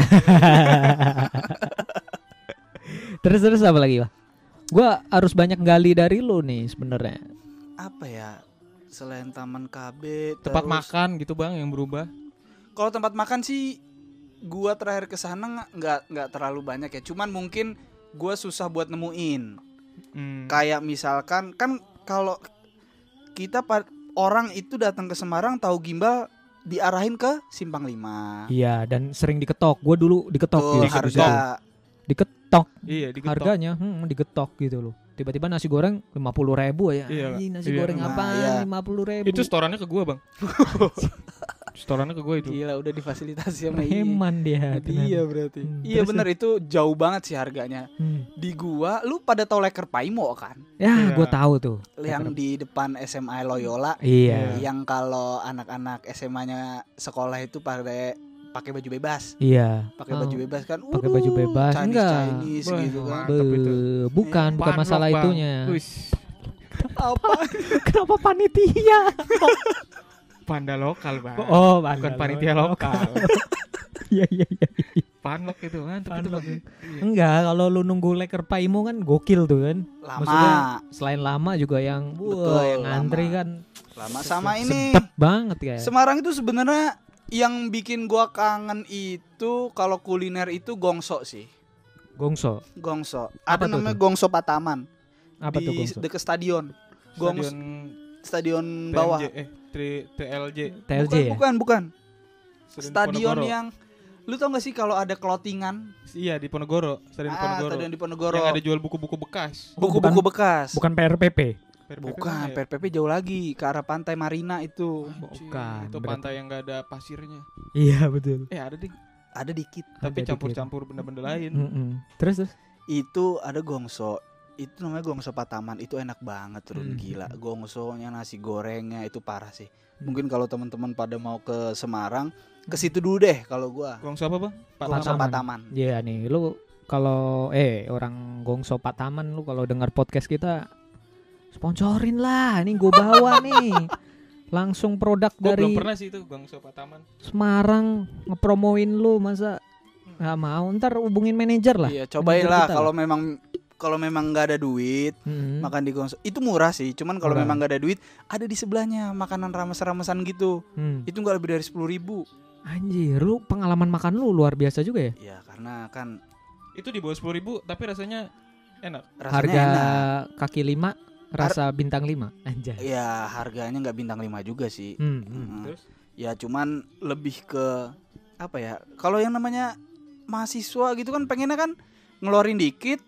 terus terus apa lagi, Pak? Gua harus banyak gali dari lu nih sebenarnya. apa ya? Selain Taman KB, Tempat terus- makan gitu, Bang, yang berubah. Kalau tempat makan sih gua terakhir ke sana nggak- nggak nggak terlalu banyak ya. Cuman mungkin gua susah buat nemuin. Hmm. Kayak misalkan kan kalau kita orang itu datang ke Semarang tahu gimbal diarahin ke Simpang 5. Iya, dan sering diketok. Gua dulu diketok Tuh gitu. harga Diketok Iya, digetok. harganya, hmm, digetok gitu loh. Tiba-tiba nasi goreng lima puluh ribu ya. Iya, nasi iya. goreng Nah, apa? iya. Lima puluh ribu. Itu setorannya ke gua, Bang. setorannya ke gua itu. gila udah difasilitasi sama ini. Heman dia. Iya berarti. Hmm, Iya terus bener itu jauh banget sih harganya. Hmm. Di gua lu pada tau leker paimo kan? Ya, Iya. gue tahu tuh. Yang di depan SMA Loyola Iya. yang kalau anak-anak SMA-nya sekolah itu pada pakai baju bebas. Iya. Pakai Oh, baju bebas kan. pakai baju bebas. Chinese, Enggak. Chinese Wah, gitu kan. Be- itu. bukan, bukan Panlok, masalah Bang. itunya. Wis, Apa? Kenapa panitia? panda lokal, Bang. Oh, Bukan panitia lokal. Iya, iya, iya. Panlok itu kan. Panlok. Enggak, kalau lu nunggu leker paimo kan gokil tuh kan. Lama. Maksudnya selain lama juga yang Betul, wah, yang ngantri lama. kan Lama sama ini. banget ya. Semarang itu sebenarnya yang bikin gua kangen itu kalau kuliner itu gongso sih. Gongso. Gongso. Apa Ada tuh namanya tuh? gongso Pataman. Apa di tuh gongso? dekat stadion. Gongso Stadion stadion bawah. eh tri- TLJ. TLJ bukan, ya? bukan, bukan. Stadion Ponorogo. yang lu tau gak sih kalau ada clothingan? Iya di Ponorogo, stadion Ah, Ponorogo. stadion di Ponorogo. Yang ada jual buku-buku bekas. Oh, Buku-buku bekas. Bukan PRPP. PRPP Bukan, mana ya? PRPP jauh lagi ke arah pantai Marina itu. Anjing, Bukan, Itu berarti- pantai yang gak ada pasirnya. Iya, betul. Eh ada ding. Ada dikit. Tapi campur-campur benda-benda lain. Mm-mm. Terus terus Itu ada gongso. Itu namanya gongso Pataman. Itu enak banget, Run. Hmm. Gila. Gongsonya, nasi gorengnya itu parah sih. Hmm. Mungkin kalau teman-teman pada mau ke Semarang, ke situ dulu deh kalau gua. Gongso apa bang? Pak Gongso Pataman. Pataman. Iya nih, lu kalau eh orang Gongso Pataman lu kalau dengar podcast kita sponsorin lah, ini gue bawa nih. Langsung produk Gue dari belum pernah sih itu Gongso Pataman. Semarang ngepromoin lu masa nggak mau ntar hubungin manajer lah. Iya, cobain lah kalau memang kalau memang nggak ada duit Mm-mm. makan di gongso itu murah sih cuman kalau memang nggak ada duit ada di sebelahnya makanan rames-ramesan gitu Hmm. itu nggak lebih dari sepuluh ribu Anjir, lu pengalaman makan lu luar biasa juga ya. ya karena kan Itu di bawah sepuluh ribu tapi rasanya enak. rasanya Harga enak kaki lima, rasa bintang lima. Anjay. ya harganya nggak bintang 5 juga sih Hmm, hmm. Mm. Terus? ya cuman lebih ke apa ya kalau yang namanya mahasiswa gitu kan pengennya kan ngeluarin dikit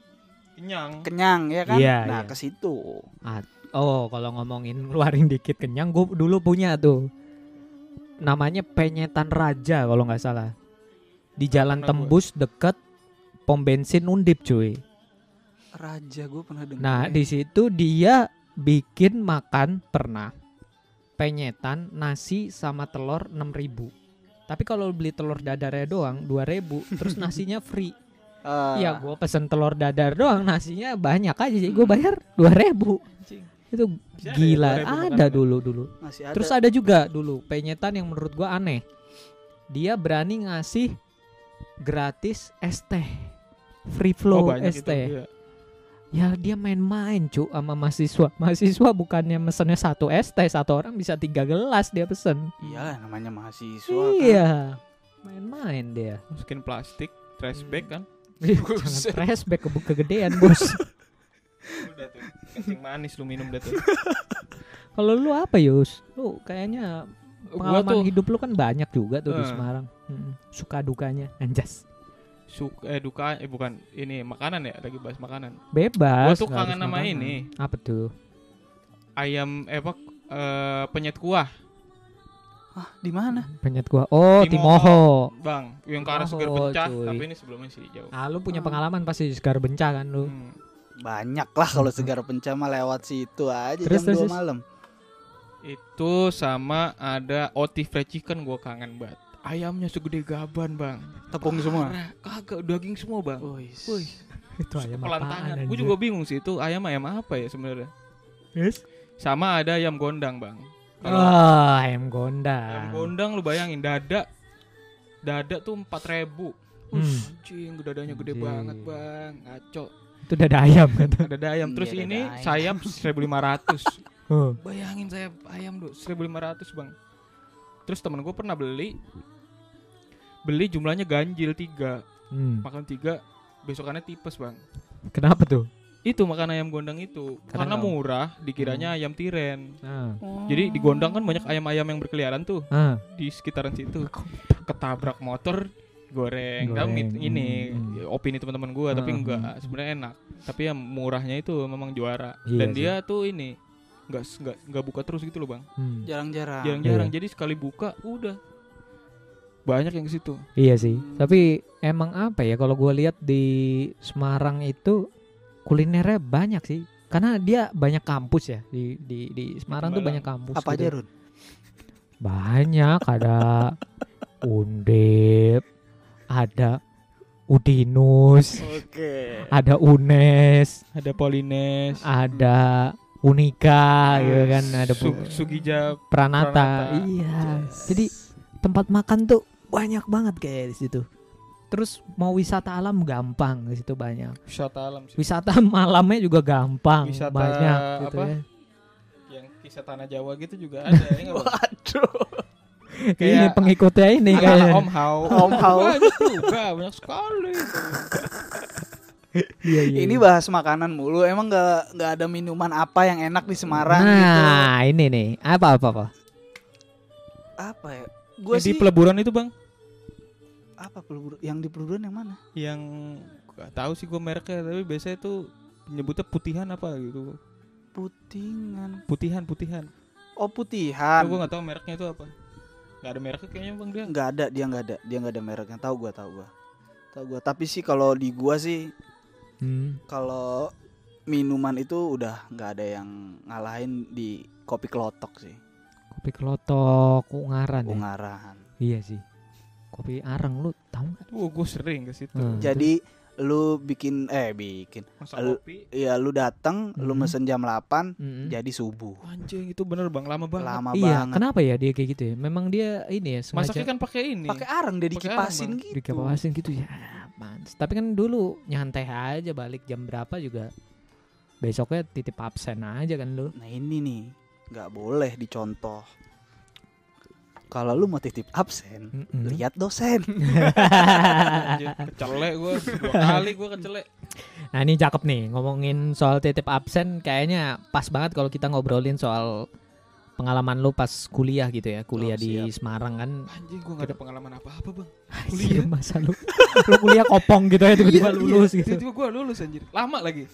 Kenyang. kenyang ya kan Iya, nah iya. ke situ Oh, kalau ngomongin ngeluarin dikit kenyang, gue dulu punya tuh. Namanya penyetan raja kalau nggak salah. Di jalan Pernah tembus deket pom bensin Undip, cuy. raja gue pernah dengar Nah, di situ dia bikin makan pernah penyetan nasi sama telur 6000 Tapi kalau beli telur dadarnya doang 2000 terus nasinya free. Eh, Iya, gua pesen telur dadar doang, nasinya banyak aja sih. Gua bayar dua ribu. Itu Masih ada ya, gila. 2.000 Ada dulu dulu. masih ada. Terus ada juga dulu penyetan yang menurut gua aneh. Dia berani ngasih gratis es teh. Free Oh, flow banyak es teh. iya. Ya dia main-main cu sama mahasiswa. Mahasiswa bukannya mesennya satu es teh satu orang bisa tiga gelas dia pesen. Iya, namanya mahasiswa kan. Iya. Main-main dia. Masukin plastik, trash bag kan. Buset. Jangan flashback ke kegedean bos. Udah tuh. Kencing manis lu minum dah tuh. Kalau lu apa Yus? Lu kayaknya pengalaman tuh hidup lu kan banyak juga tuh di Eh. Semarang. Mm, Suka dukanya, anjas. suka eh duka eh bukan ini makanan ya lagi bahas makanan. Bebas. Gua tuh kangen sama makanan. ini. Apa tuh? Ayam eh apa eh, penyet kuah, Ah, di mana? Penyet gua. Oh, Timoho. Timoho. Bang. Yang ke arah segar cuy. tapi ini sebelumnya sih jauh. Ah, lu punya Hmm. pengalaman pasti di Sekar Bencah kan lu. Hmm. Banyak lah kalau segar pencama lewat situ aja Terus, jam terus, 2 terus. malam. Itu sama ada oti fried chicken gua kangen banget. Ayamnya segede gaban, Bang. Tepung semua. Parah, Kagak daging semua, Bang. Wih. Itu ayam pelantangan. apaan Gue juga bingung sih itu ayam ayam apa ya sebenarnya. Yes. Sama ada ayam gondang, Bang. Oh, ayam ayam gondang. gondang lu bayangin dada dada tuh 4000 Hmm. Anjing, dadanya gede Anjing. banget, Bang. Ngaco. Itu dada ayam kan. Dada ayam terus Iya, dada ini ayam. sayap 1500. Oh. Bayangin sayap ayam tuh 1500, Bang. Terus temen gue pernah beli beli jumlahnya ganjil tiga Hmm. makan tiga besokannya tipes bang Kenapa tuh? Itu makan ayam gondang itu Karena karena nggak- murah dikiranya ayam tiren Ah. jadi di gondang kan banyak ayam-ayam yang berkeliaran tuh Ah. di sekitaran situ ketabrak motor goreng, Goreng, mit- ini hmm, opini teman-teman gua tapi Hmm, enggak hmm. sebenarnya enak tapi yang murahnya itu memang juara Iya dan sih. dia tuh ini enggak enggak enggak buka terus gitu loh bang Hmm. Jarang-jarang. jarang-jarang Iya. jadi sekali buka udah banyak yang ke situ Iya sih. Hmm. Tapi emang apa ya kalau gue lihat di Semarang itu kulinernya banyak sih. Karena dia banyak kampus ya di di di Semarang tuh banyak kampus. Apa gitu. aja, Run? Banyak ada Undip, ada Udinus, Oke. ada Unes, ada Polines ada Unika gitu kan, ada Su- Sugija Pranata. Pranata. Iya. Jadi tempat makan tuh banyak banget kayak di situ. Terus mau wisata alam gampang di situ banyak. wisata alam sih Wisata malamnya juga gampang Wisata banyak gitu apa? ya. yang kisah tanah Jawa gitu juga ada ya nggak, Bang? Waduh. Ini Kayak pengikutnya ini kayaknya. Om Hao Om Hao. banyak juga banyak sekali Iya, iya, Ini iya. bahas makanan mulu. Emang nggak nggak ada minuman apa yang enak di Semarang gitu? Nah, ini nih. Apa apa apa? Apa ya? Gue Yang di sih peleburan itu bang apa peluru yang di peluruan yang mana? yang gak tahu sih gue mereknya tapi biasanya tuh nyebutnya putihan apa gitu Putingan. putihan putihan Oh putihan. gue gak tahu mereknya itu apa Gak ada mereknya kayaknya bang dia nggak ada dia nggak ada dia nggak ada mereknya tahu gua tahu gua tahu gua tapi sih kalau di gua sih Hmm. kalau minuman itu udah nggak ada yang ngalahin di kopi kelotok sih Kopi kelotok Ungaran ya. Ungaran Iya sih. Kopi arang lu tahu nggak? Wah gue sering ke situ Hmm. jadi lu bikin eh bikin masak Al- kopi ya lu datang lu Mhm. mesen jam 8 Mm-mm. jadi subuh anjing itu bener bang lama banget lama Iya, banget kenapa ya dia kayak gitu ya? Memang dia ini ya sengaja masaknya kan pakai ini pakai arang dia dikipasin arang, gitu dikepasin gitu ya. Mantap. Tapi kan dulu nyantai aja balik jam berapa juga. Besoknya titip absen aja kan lu. nah ini nih nggak boleh dicontoh kalau lu mau titip absen Mm-mm. lihat dosen. Kecelek gue dua kali gue kecelek Nah ini cakep nih ngomongin soal titip absen kayaknya pas banget kalau kita ngobrolin soal pengalaman lu pas kuliah gitu ya kuliah Oh, di. Semarang kan. Anjing gue gak ada pengalaman apa apa bang kuliah. masa lu lu kuliah kopong gitu ya tiba-tiba Iya, lulus iya. gitu. Tiba-tiba gue lulus anjir. Lama lagi.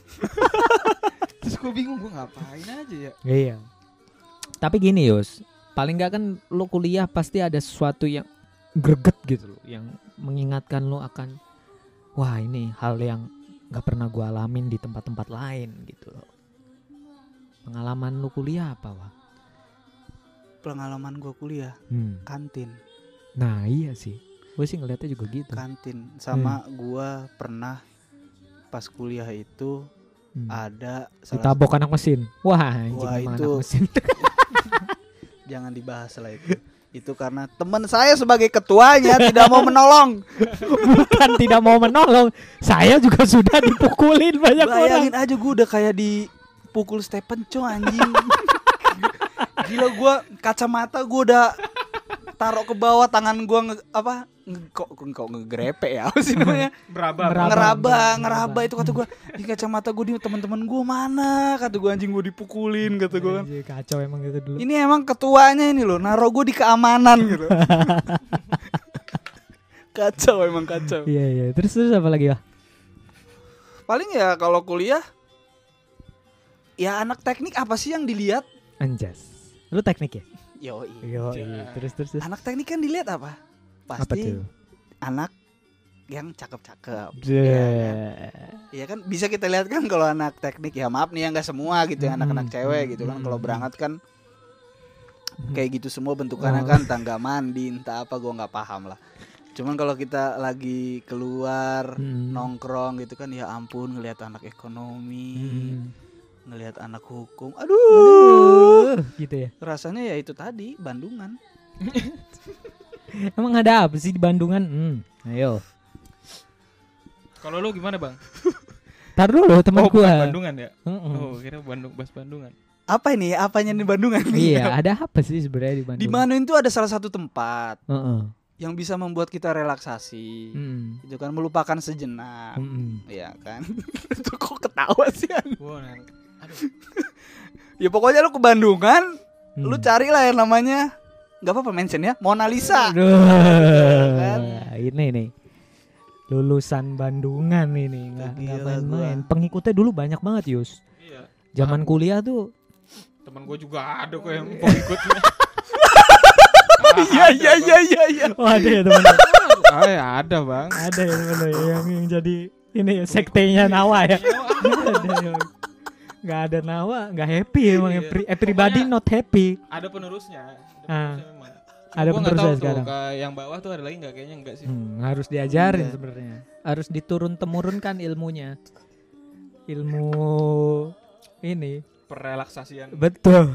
Terus gue bingung gue ngapain aja ya? Iya. Tapi gini Yus paling nggak kan lu kuliah pasti ada sesuatu yang greget gitu loh yang mengingatkan lu akan wah ini hal yang nggak pernah gua alamin di tempat-tempat lain gitu loh. Pengalaman lu kuliah apa wah pengalaman gua kuliah? Hmm. kantin. Nah iya sih. Gue sih ngeliatnya juga gitu. Kantin. Sama gua pernah pas kuliah itu Hmm. ada ditabok anak mesin. Wah anjing Wah, itu- anak mesin jangan dibahas lah itu. Itu karena teman saya sebagai ketuanya tidak mau menolong. Bukan tidak mau menolong. Saya juga sudah dipukulin banyak orang. Bayangin aja gue udah kayak dipukul Stephen Chow anjing. Gila gua kacamata gua udah taruh ke bawah tangan gua nge, apa kok kok ngegrepe ya apa sih namanya? Beraba. Meraba. ngeraba. ngeraba. ngeraba itu kata gua. Di kacamata gua di teman-teman gua mana? Kata gua anjing gua dipukulin kata gua kan. Kacau emang gitu dulu. Ini emang ketuanya ini loh naruh gua di keamanan gitu. Kacau emang kacau. Iya iya. Terus terus apa lagi ya paling ya kalau kuliah ya anak teknik apa sih yang dilihat? Anjas. Lu teknik ya? Yo Yo, iya. terus terus terus. anak teknik kan dilihat apa pasti anak yang cakep-cakep Deh. Iya kan bisa kita lihat kan kalau anak teknik ya maaf nih ya nggak semua gitu ya Hmm, anak-anak cewek gitu kan hmm, kalau hmm. berangkat kan Hmm. kayak gitu semua bentukannya Oh. kan tangga mandi entah apa gua nggak paham lah cuman kalau kita lagi keluar Hmm. nongkrong gitu kan ya ampun ngelihat anak ekonomi Hmm. ngelihat anak hukum aduh Aduh, gitu ya rasanya ya itu tadi Bandungan emang ada apa sih di Bandungan hmm. ayo Kalau lu gimana bang? tar dulu teman oh, gua Bandungan ya? Heeh. Oh, kira Bandung, Bas Bandungan. apa ini apanya di Bandungan iya ada apa sih sebenarnya di Bandung di Bandung itu ada salah satu tempat Heeh. yang bisa membuat kita relaksasi Hmm. itu kan melupakan sejenak Hmm. Iya kan itu kok ketawa sih? Wow, nah, aduh. ya pokoknya lu ke Bandungan Hmm. lu carilah yang namanya nggak apa-apa mention ya Mona Lisa Aduh, kan? ini nih lulusan Bandungan ini nggak main-main. Pengikutnya dulu banyak banget Yus. Iya. Zaman kuliah tuh Temen gue juga ada kok yang pengikutnya. iya iya iya iya iya Oh ada ya teman Ah, ya ada bang. Ada ya teman yang, yang jadi ini ya sektenya Nawa ya Ada ya. Nggak ada Nawa Nggak happy emang Iya. Every- Everybody Pokoknya- not happy Ada penerusnya. Ada Ah. penerusnya memang. Ada nggak penerusnya tahu tuh, sekarang. ke yang bawah tuh ada lagi nggak? Kayaknya enggak sih. hmm, Harus diajarin Iya. sebenarnya Harus diturun temurunkan ilmunya Ilmu ini Perrelaksasian. Betul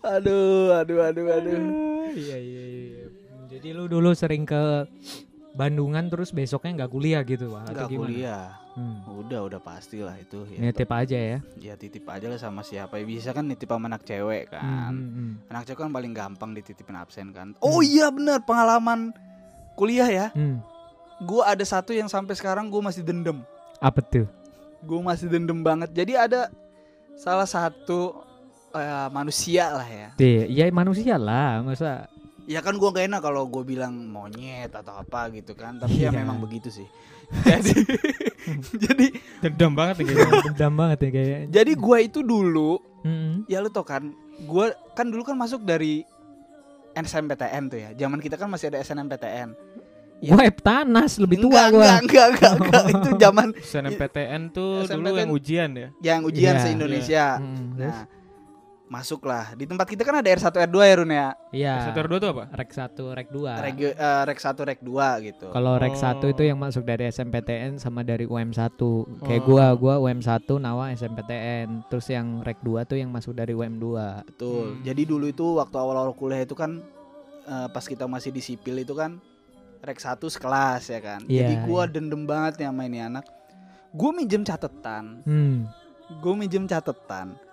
aduh aduh aduh aduh Iya iya iya Jadi lu dulu sering ke Bandungan terus besoknya nggak kuliah gitu nggak kuliah Hmm. udah udah pastilah itu ya, Nitip aja ya. Ya titip aja lah sama siapa. Ya bisa kan nitip sama anak cewek kan. Hmm, hmm, hmm. anak cewek kan paling gampang dititipin absen kan. Oh iya bener pengalaman kuliah ya. Hmm. gua ada satu yang sampai sekarang gua masih dendam. Apa tuh? gue masih dendam banget. Jadi ada salah satu eh, manusia lah ya. Iya, ya manusia lah, masa ya kan gue gak enak kalau gue bilang monyet atau apa gitu kan. Tapi ya Iya. memang begitu sih. Jadi jadi Dendam banget nih kayaknya. dendam banget ya kayak. jadi gue itu dulu Mm-mm. ya lu tau kan gue kan dulu kan masuk dari SNMPTN tuh ya zaman kita kan masih ada SNMPTN Ya. Web tanas lebih tua enggak, gua. enggak enggak enggak enggak itu zaman SNMPTN tuh dulu SNMPTN. yang ujian ya. yang ujian Iya, se Indonesia Mm, terus? Nah masuklah di tempat kita kan ada R1 R2 ya Run ya Iya. Setor dua tuh apa? Rek 1, Rek 2. Reg, eh, rek 1 rek 2 gitu Kalau Rek Oh. 1 itu yang masuk dari SMPTN sama dari UM1. Kayak Oh. gua, gua UM1, Nawa SMPTN. Terus yang Rek 2 tuh yang masuk dari UM2. Betul. Hmm. Jadi dulu itu waktu awal-awal kuliah itu kan eh, pas kita masih di sipil itu kan rek 1 sekelas ya kan. Iya, Jadi gua iya. dendam banget nih sama ini anak. Gue minjem catatan, Hmm. gue minjem catatan.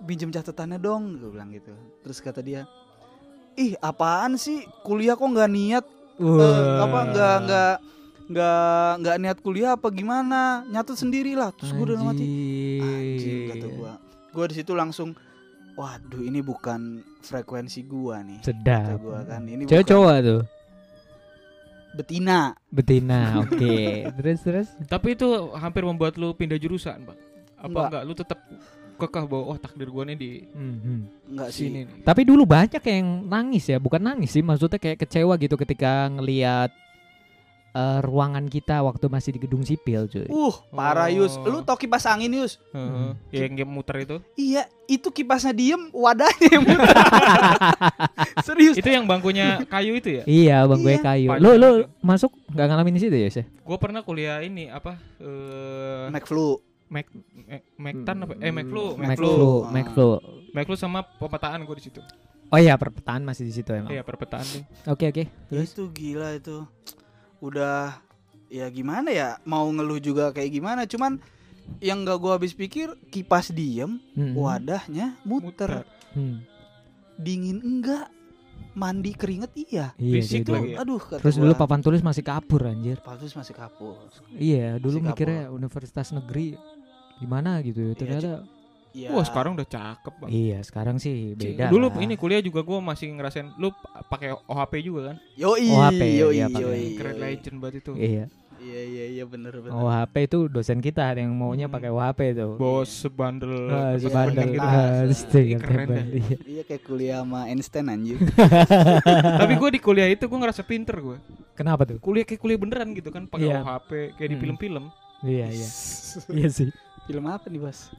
Minjem catatannya dong, gue bilang gitu. Terus kata dia, ih apaan sih kuliah kok nggak niat eh, apa nggak nggak nggak nggak niat kuliah apa gimana nyatet sendirilah terus gue udah mati anjing kata gua gua di situ langsung waduh ini bukan frekuensi gua nih kata Sedap. gua kan ini Cewek bukan cowok tuh. betina Betina, oke. terus terus. Tapi itu hampir membuat lu pindah jurusan, Bang. Apa Enggak. enggak? Lu tetap kekeh bahwa oh takdir gua nih di Hmm, hmm. enggak sih sini nih. Tapi dulu banyak yang nangis ya, bukan nangis sih, maksudnya kayak kecewa gitu ketika ngelihat eh, ruangan kita waktu masih di gedung sipil, cuy. Uh, parah Yus. Oh. Lu tau kipas angin Yus? Heeh. Ya, yang game muter itu. Iya, itu kipasnya diem, wadahnya yang muter. Serius. itu yang bangkunya kayu itu ya? Iya, bang gue Iya. kayu. Lu lu masuk nggak ngalamin di situ ya, sih? Gue pernah kuliah ini apa? Eh McFlu. Mac Mac Mactan apa? Eh McFlu, Macflu. McFlu. Macflu sama pemetaan gue di situ. Oh iya, perpetaan masih di situ emang. Iya, perpetaan nih. Oke, oke. Terus Itu gila itu. Udah ya gimana ya? Mau ngeluh juga kayak gimana? Cuman yang gak gua habis pikir kipas diem, Mm-mm. wadahnya muter. Hmm. Dingin enggak? Mandi keringet iya. Iya, Fisik dulu. lagi ya? Aduh, Terus gua, dulu papan tulis masih kapur anjir. Patus masih kapus. Iya, dulu Masih mikirnya universitas negeri gimana gitu. Ternyata Iya. Wah, sekarang udah cakep, Bang. iya, sekarang sih beda. Dulu lah. ini kuliah juga gue masih ngerasain lu pa- pakai OHP juga kan? Yoi, OHP, yoi, iya, pakai. yoi, Keren yoi. legend banget itu. Iya. Iya, iya, iya bener bener. OHP itu dosen kita yang maunya Hmm. pakai OHP itu. Bos sebandel. Ah, Iya, sebandel gitu. Ah, Ah, iya, keren iya. Iya kayak kuliah sama Einstein anjir. Tapi gue di kuliah itu gue ngerasa pinter gue. Kenapa tuh? Kuliah kayak kuliah beneran gitu kan, pakai Iya. OHP kayak di Hmm. film-film. Iya, iya. Iya sih. Film apa nih, Bos?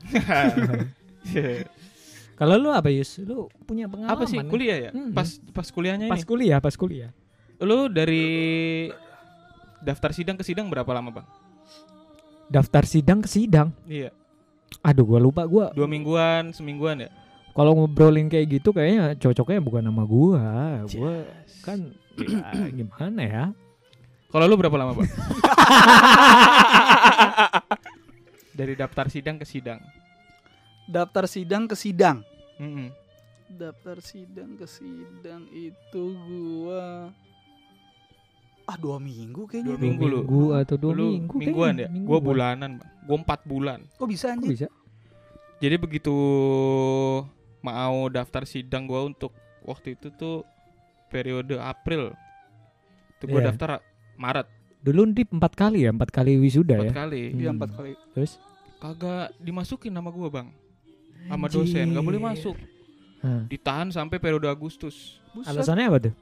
Kalau lu apa Yus? Lu punya pengalaman? Apa sih kuliah ya? Hmm. Pas pas kuliahnya Pas ini. kuliah, pas kuliah. Lu dari daftar sidang ke sidang berapa lama bang? Daftar sidang ke sidang. Iya. Aduh, gua lupa gua. Dua mingguan, semingguan ya? Kalau ngobrolin kayak gitu kayaknya cocoknya bukan sama gua. Gua kan ya, gimana ya? Kalau lu berapa lama bang? dari daftar sidang ke sidang. Daftar sidang ke sidang. Mm-mm. Daftar sidang ke sidang itu gua ah dua minggu kayaknya. Dua minggu lu. Minggu atau dua Lu minggu mingguan kayaknya. ya? Mingguan. Gua bulanan. Gua empat bulan. Kok bisa Kok anjir? bisa? Jadi begitu mau daftar sidang gua untuk waktu itu tuh periode April. Itu gua Iya. daftar Maret Dulu Ndip empat kali ya, empat kali wisuda empat ya. kali. Iya Hmm. empat kali. Terus? Kagak dimasukin nama gua bang. Sama Anjir. dosen nggak boleh masuk. Hah. Ditahan sampai periode Agustus. Buset. Alasannya apa tuh?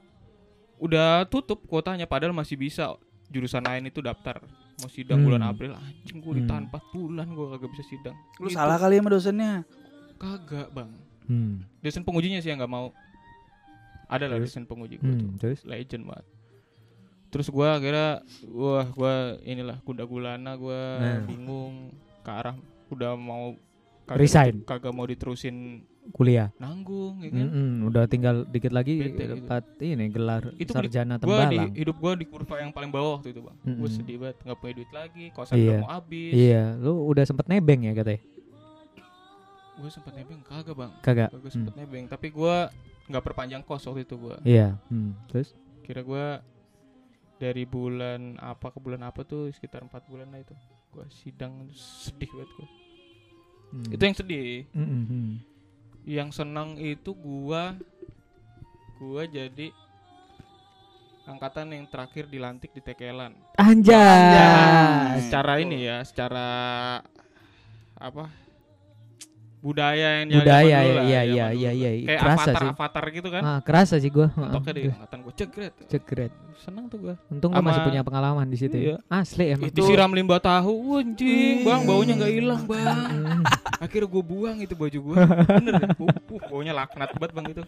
Udah tutup kuotanya padahal masih bisa jurusan lain itu daftar. Mau sidang Hmm. bulan April anjing gua Hmm. ditahan 4 bulan gua kagak bisa sidang. Lu Gitu. salah kali sama dosennya. Kagak bang. Hmm. Dosen pengujinya sih yang nggak mau. Ada lah dosen penguji gua tuh. Hmm. Terus? legend banget terus gua akhirnya wah gua inilah kuda gulana gua Nah. bingung ke arah udah mau Resign. kagak mau diterusin Kuliah. nanggung ya kan Mm-mm, udah tinggal dikit lagi Bete gitu. dapat ini gelar Itu sarjana gua di tembalang. hidup gua di kurva yang paling bawah waktu itu bang gua Mm-mm. sedih banget nggak punya duit lagi kosan Iya. udah mau habis Iya, lu udah sempet nebeng ya katanya? gua sempet nebeng kagak bang Kagak. kagak sempet nebeng tapi gua nggak perpanjang kos waktu itu gua Iya. Hmm. Terus? kira gua dari bulan apa ke bulan apa tuh sekitar empat bulan lah itu gua sidang sedih banget gua Hmm. itu yang sedih hmm. yang senang itu gua gua jadi angkatan yang terakhir dilantik di Tekelan. Anjay. Secara ini ya, secara apa? Budaya yang Budaya ya, lah, iya iya iya iya. Kayak Kerasa avatar sih. avatar gitu kan. Ah, kerasa sih gua. Toknya di Heeh. angkatan gua cegret. Cegret. Senang tuh gua. Untung gua masih punya pengalaman di situ. Iya. ya. Asli emang. Itu- Disiram limbah tahu, anjing, bang, baunya nggak hilang, bang. Akhirnya gue buang itu baju gue, bener deh, uh, uh, baunya laknat banget bang itu,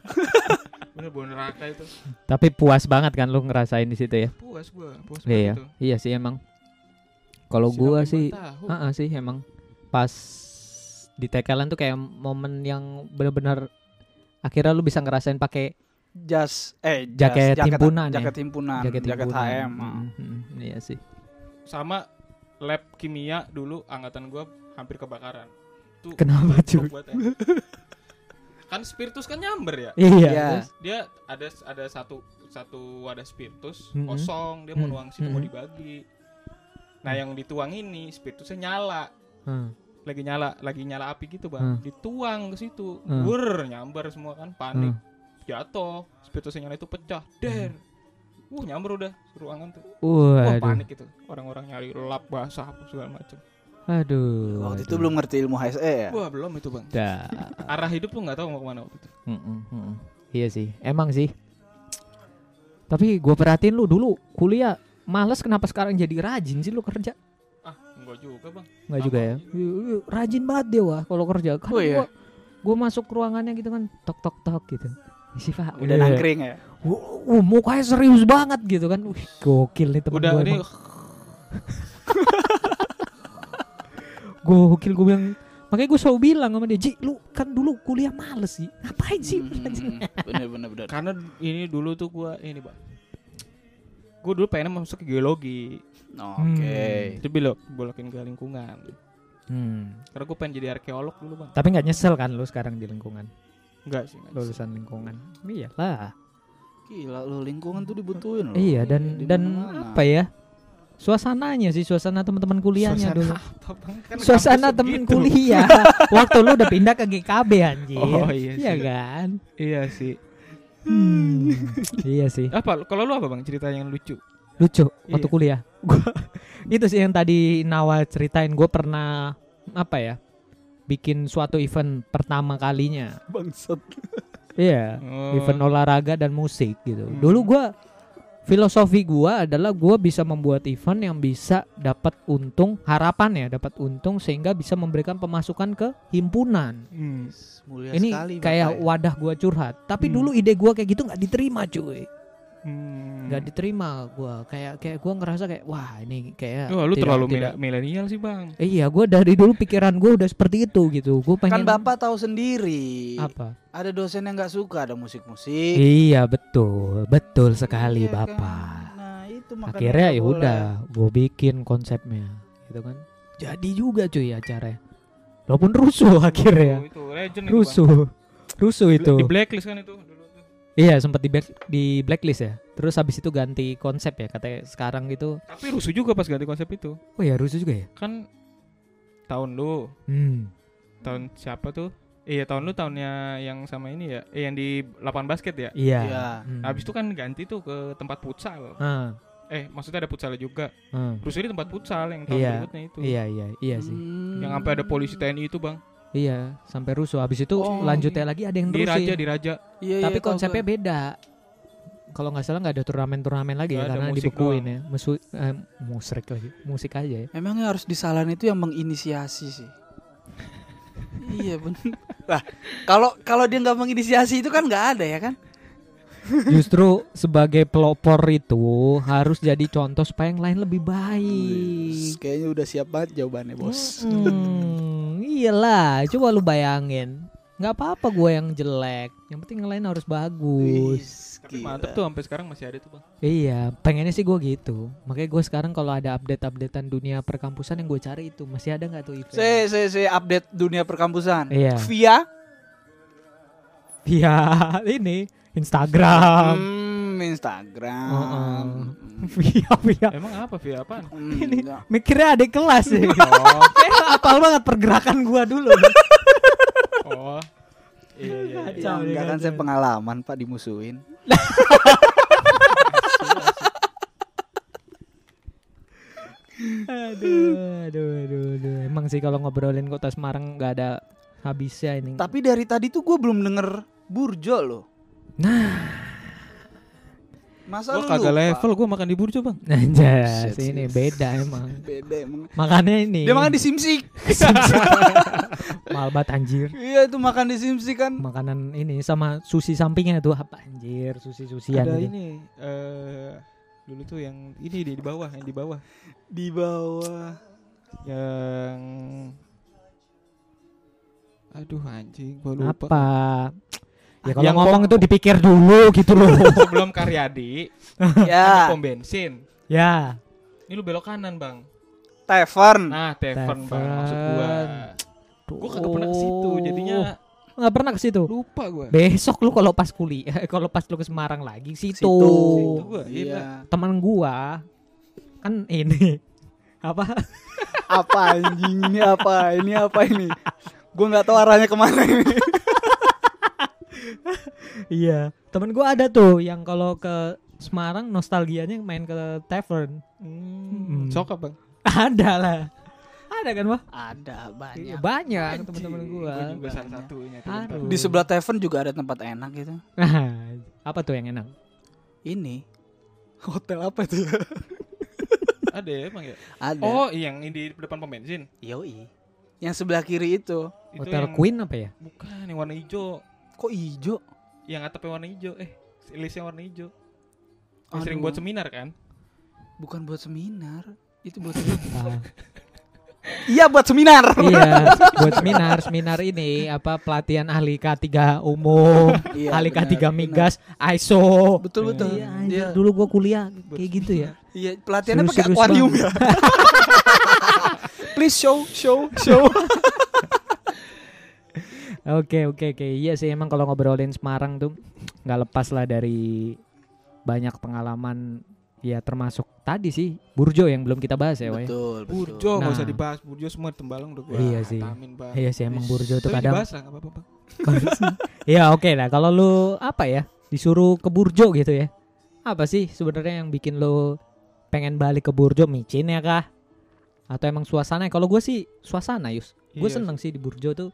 bener bau neraka itu. Tapi puas banget kan lu ngerasain di situ ya? Puas gue, puas Iya. banget itu. Iya sih emang. Kalau Siram gua limbah sih tahu. Heeh sih emang pas di Tekelan tuh kayak momen yang benar-benar akhirnya lu bisa ngerasain pakai Jas eh jas, Jaket himpunan ya? jaket himpunan, jaket, jaket, himpunan. HM. ah. Mm, mm, iya sih. sama lab kimia dulu angkatan gua hampir kebakaran. Tuh Kenapa, cuy? ya. kan spiritus kan nyamber ya. Iya. Iya. terus? Dia ada ada satu satu wadah spiritus Mhm. kosong, dia mau Mhm. nuang situ mau Mhm. dibagi. Nah, yang dituang ini spiritusnya nyala. Hmm. Lagi nyala, lagi nyala api gitu, Hmm. Bang. Dituang ke situ. Hmm. Wur, nyamber semua kan panik. Jatuh, spiritusnya nyala itu pecah. Der. Uh, nyamber udah ruangan tuh. Wah, Waduh. panik itu. Orang-orang nyari lap basah apa segala macam. Aduh. Waktu itu aduh. belum ngerti ilmu HSE ya. Wah, belum itu, Bang. Dah. Arah hidup lu nggak tahu mau ke mana waktu itu. Mm-mm, mm-mm. Iya sih, emang sih. Tapi gue perhatiin lu dulu kuliah males kenapa sekarang jadi rajin sih lu kerja? Enggak juga, Bang. Enggak juga ya. Rajin banget dia wah kalau kerja. Kan Oh, iya? gua, gua masuk ruangannya gitu kan tok tok tok gitu. Isi Pak. Udah Iya. nangkring ya. Wah, wah, mukanya serius banget gitu kan. Wih, gokil nih temen Udah gua. ini. Gokil gue bilang Makanya gue selalu bilang sama dia Ji lu kan dulu kuliah males sih Ngapain sih Hmm, bener bener bener. karena ini dulu tuh gua ini, Bang. Gue dulu pengen masuk ke geologi. Oke. Tapi belok bolokin ke lingkungan. hmm. Karena gue pengen jadi arkeolog dulu, Bang. Tapi nggak nyesel kan lu sekarang di lingkungan Enggak sih, enggak. Lulusan lingkungan Iyalah Gila lu lingkungan tuh dibutuhin loh. Iya dan Di dan apa ya Suasananya sih Suasana teman-teman kuliahnya Suasana dulu apa, Bang? Kan Suasana begitu. kuliah Waktu lu udah pindah ke GKB anjir Oh, iya Iya sih. kan Iya sih. hmm. Iya sih Apa kalau lu apa, Bang? Cerita yang lucu. lucu waktu Iya. kuliah gua itu sih yang tadi Nawa ceritain gue pernah apa ya bikin suatu event pertama kalinya bangsat. iya Oh. event olahraga dan musik gitu Hmm. dulu gua filosofi gua adalah gua bisa membuat event yang bisa dapat untung harapan ya dapat untung sehingga bisa memberikan pemasukan ke himpunan Hmm. Mulia ini sekali kayak Bapak ya. wadah gua curhat tapi Hmm. dulu ide gua kayak gitu nggak diterima cuy Hmm. nggak diterima gua kayak kayak gua ngerasa kayak wah ini kayak Wah, lu tidak- terlalu tidak- milenial sih, Bang. Eh, iya, gue dari dulu pikiran gue udah seperti itu gitu. Gue Kan pengen Bapak tahu sendiri. apa? Ada dosen yang nggak suka ada musik-musik. Iya betul, betul sekali Iya kan? bapak. Nah, itu makanya Akhirnya ya udah, gue bikin konsepnya, gitu kan. Jadi juga cuy acaranya. Walaupun rusuh akhirnya, Oh, itu legend itu, Bang. rusuh, rusuh itu. Di blacklist kan itu. Iya sempat di back, di blacklist ya. Terus habis itu ganti konsep ya, katanya sekarang gitu. Tapi rusuh juga pas ganti konsep itu. Oh ya rusuh juga ya. Kan tahun lu, Hmm. tahun siapa tuh? Iya, tahun lu tahunnya yang sama ini ya. Eh yang di lapangan basket ya. Iya. Iya. Hmm. Habis itu kan ganti tuh ke tempat futsal. Ah, Eh, maksudnya ada futsal juga. ah. Rusuh di tempat futsal yang tahun Iya. berikutnya itu. Iya iya iya sih. Hmm. Yang sampai ada polisi TNI itu, Bang. Iya, sampai rusuh. Habis itu Oh, lanjutnya lagi ada yang Di terusin. Raja, di Raja. Iya, iya, Tapi tahu konsepnya beda. Kalau nggak salah nggak ada turnamen-turnamen lagi Nggak ya karena dibekuin ya. Musu, eh, musik lagi, musik aja ya. Emangnya harus disalahin itu yang menginisiasi sih. iya benar. Lah, kalau kalau dia nggak menginisiasi itu kan nggak ada ya kan? Justru sebagai pelopor itu harus jadi contoh supaya yang lain lebih baik. Kayaknya udah siap banget jawabannya, Bos. Hmm, iyalah, coba lu bayangin. nggak apa-apa gue yang jelek, yang penting yang lain harus bagus. Wis, Tapi mantep tuh sampai sekarang masih ada tuh, Bang. Iya, pengennya sih gue gitu. Makanya gue sekarang kalau ada update-updatean dunia perkampusan yang gue cari itu masih ada nggak tuh event? Saya saya saya update dunia perkampusan. Iya. Via Via ini Instagram. hmm, Instagram. Heeh. Hmm. Via via. Emang apa, Via apaan? Hmm, Ini enggak. mikirnya adik kelas ya. Oh, Kayak apal banget pergerakan gua dulu. oh. Iya, iya, iya. Kacau. Ya, enggak kan kacau. saya pengalaman Pak dimusuhin. aduh, aduh, aduh, aduh. Emang sih kalau ngobrolin kota Semarang nggak ada habisnya ini. Tapi dari tadi tuh gue belum denger Burjo loh. Nah, Masa Gua lu kagak lupa? level, gua makan di Burjo, Bang. anjas Shit, ini shit. beda emang. Beda emang. Makannya ini. Dia makan di Simsik. Mahal banget anjir. Iya itu makan di Simsik kan. Makanan ini sama sushi sampingnya tuh apa anjir, sushi-susian Ada itu. ini eh dulu tuh yang ini di, di bawah, yang di bawah. Di bawah. Yang Aduh anjing, gua lupa. Apa? Ya kalau Yang ngomong pom- itu dipikir dulu gitu loh. Sebelum Karyadi, ya. pom bensin. ya. Ini lu belok kanan, Bang. Tavern. Nah, Tavern, Bang, maksud gua. Gua kagak pernah ke situ, jadinya nggak pernah ke situ. lupa gua. Besok lu kalau pas kuliah, kalau pas lu ke Semarang lagi situ. Situ. Situ gua, iya. Iya. Teman gua kan ini apa? Apa anjing ini apa? Ini apa ini? Gue nggak tahu arahnya ke mana ini. Iya, teman gua ada tuh yang kalau ke Semarang nostalgianya main ke tavern. Hmm. Sok Bang. Ada lah. Ada kan, Wah? Ada Iya, banyak. banyak teman-teman gua. Gua juga salah satunya. Di sebelah tavern juga ada tempat enak gitu. Apa tuh yang enak? Ini hotel apa itu? Ada ya emang ya? Ada. Oh, yang di depan pom bensin. Yoi. Yang sebelah kiri itu. Itu Hotel yang Queen apa ya? bukan yang warna hijau. Kok hijau? Yang atapnya warna hijau. Eh, listnya warna hijau. Aduh. sering buat seminar kan? Bukan buat seminar. Itu buat Ah, Iya buat seminar. iya, buat seminar, seminar ini apa pelatihan ahli K3 umum, Iya, ahli benar, K3 benar. migas, ISO. Betul betul. Iya, Iya, dulu gua kuliah kayak gitu ya. Iya, pelatihannya pakai akuarium ya. Please show, show, show. Oke oke oke iya sih emang kalau ngobrolin Semarang tuh nggak lepas lah dari banyak pengalaman ya termasuk tadi sih Burjo yang belum kita bahas ya Wai. betul, betul. Burjo nggak Nah. usah dibahas. Burjo semua tembalang udah gua Iya sih. tamin, Bang. Iya sih emang Burjo tuh kadang dibahas lah, nggak apa-apa, Bang. Iya oke lah kalau lu apa ya disuruh ke Burjo gitu ya apa sih sebenarnya yang bikin lu pengen balik ke Burjo micin ya kah atau emang suasana kalau gue sih suasana Yus gue Iya seneng sih di Burjo tuh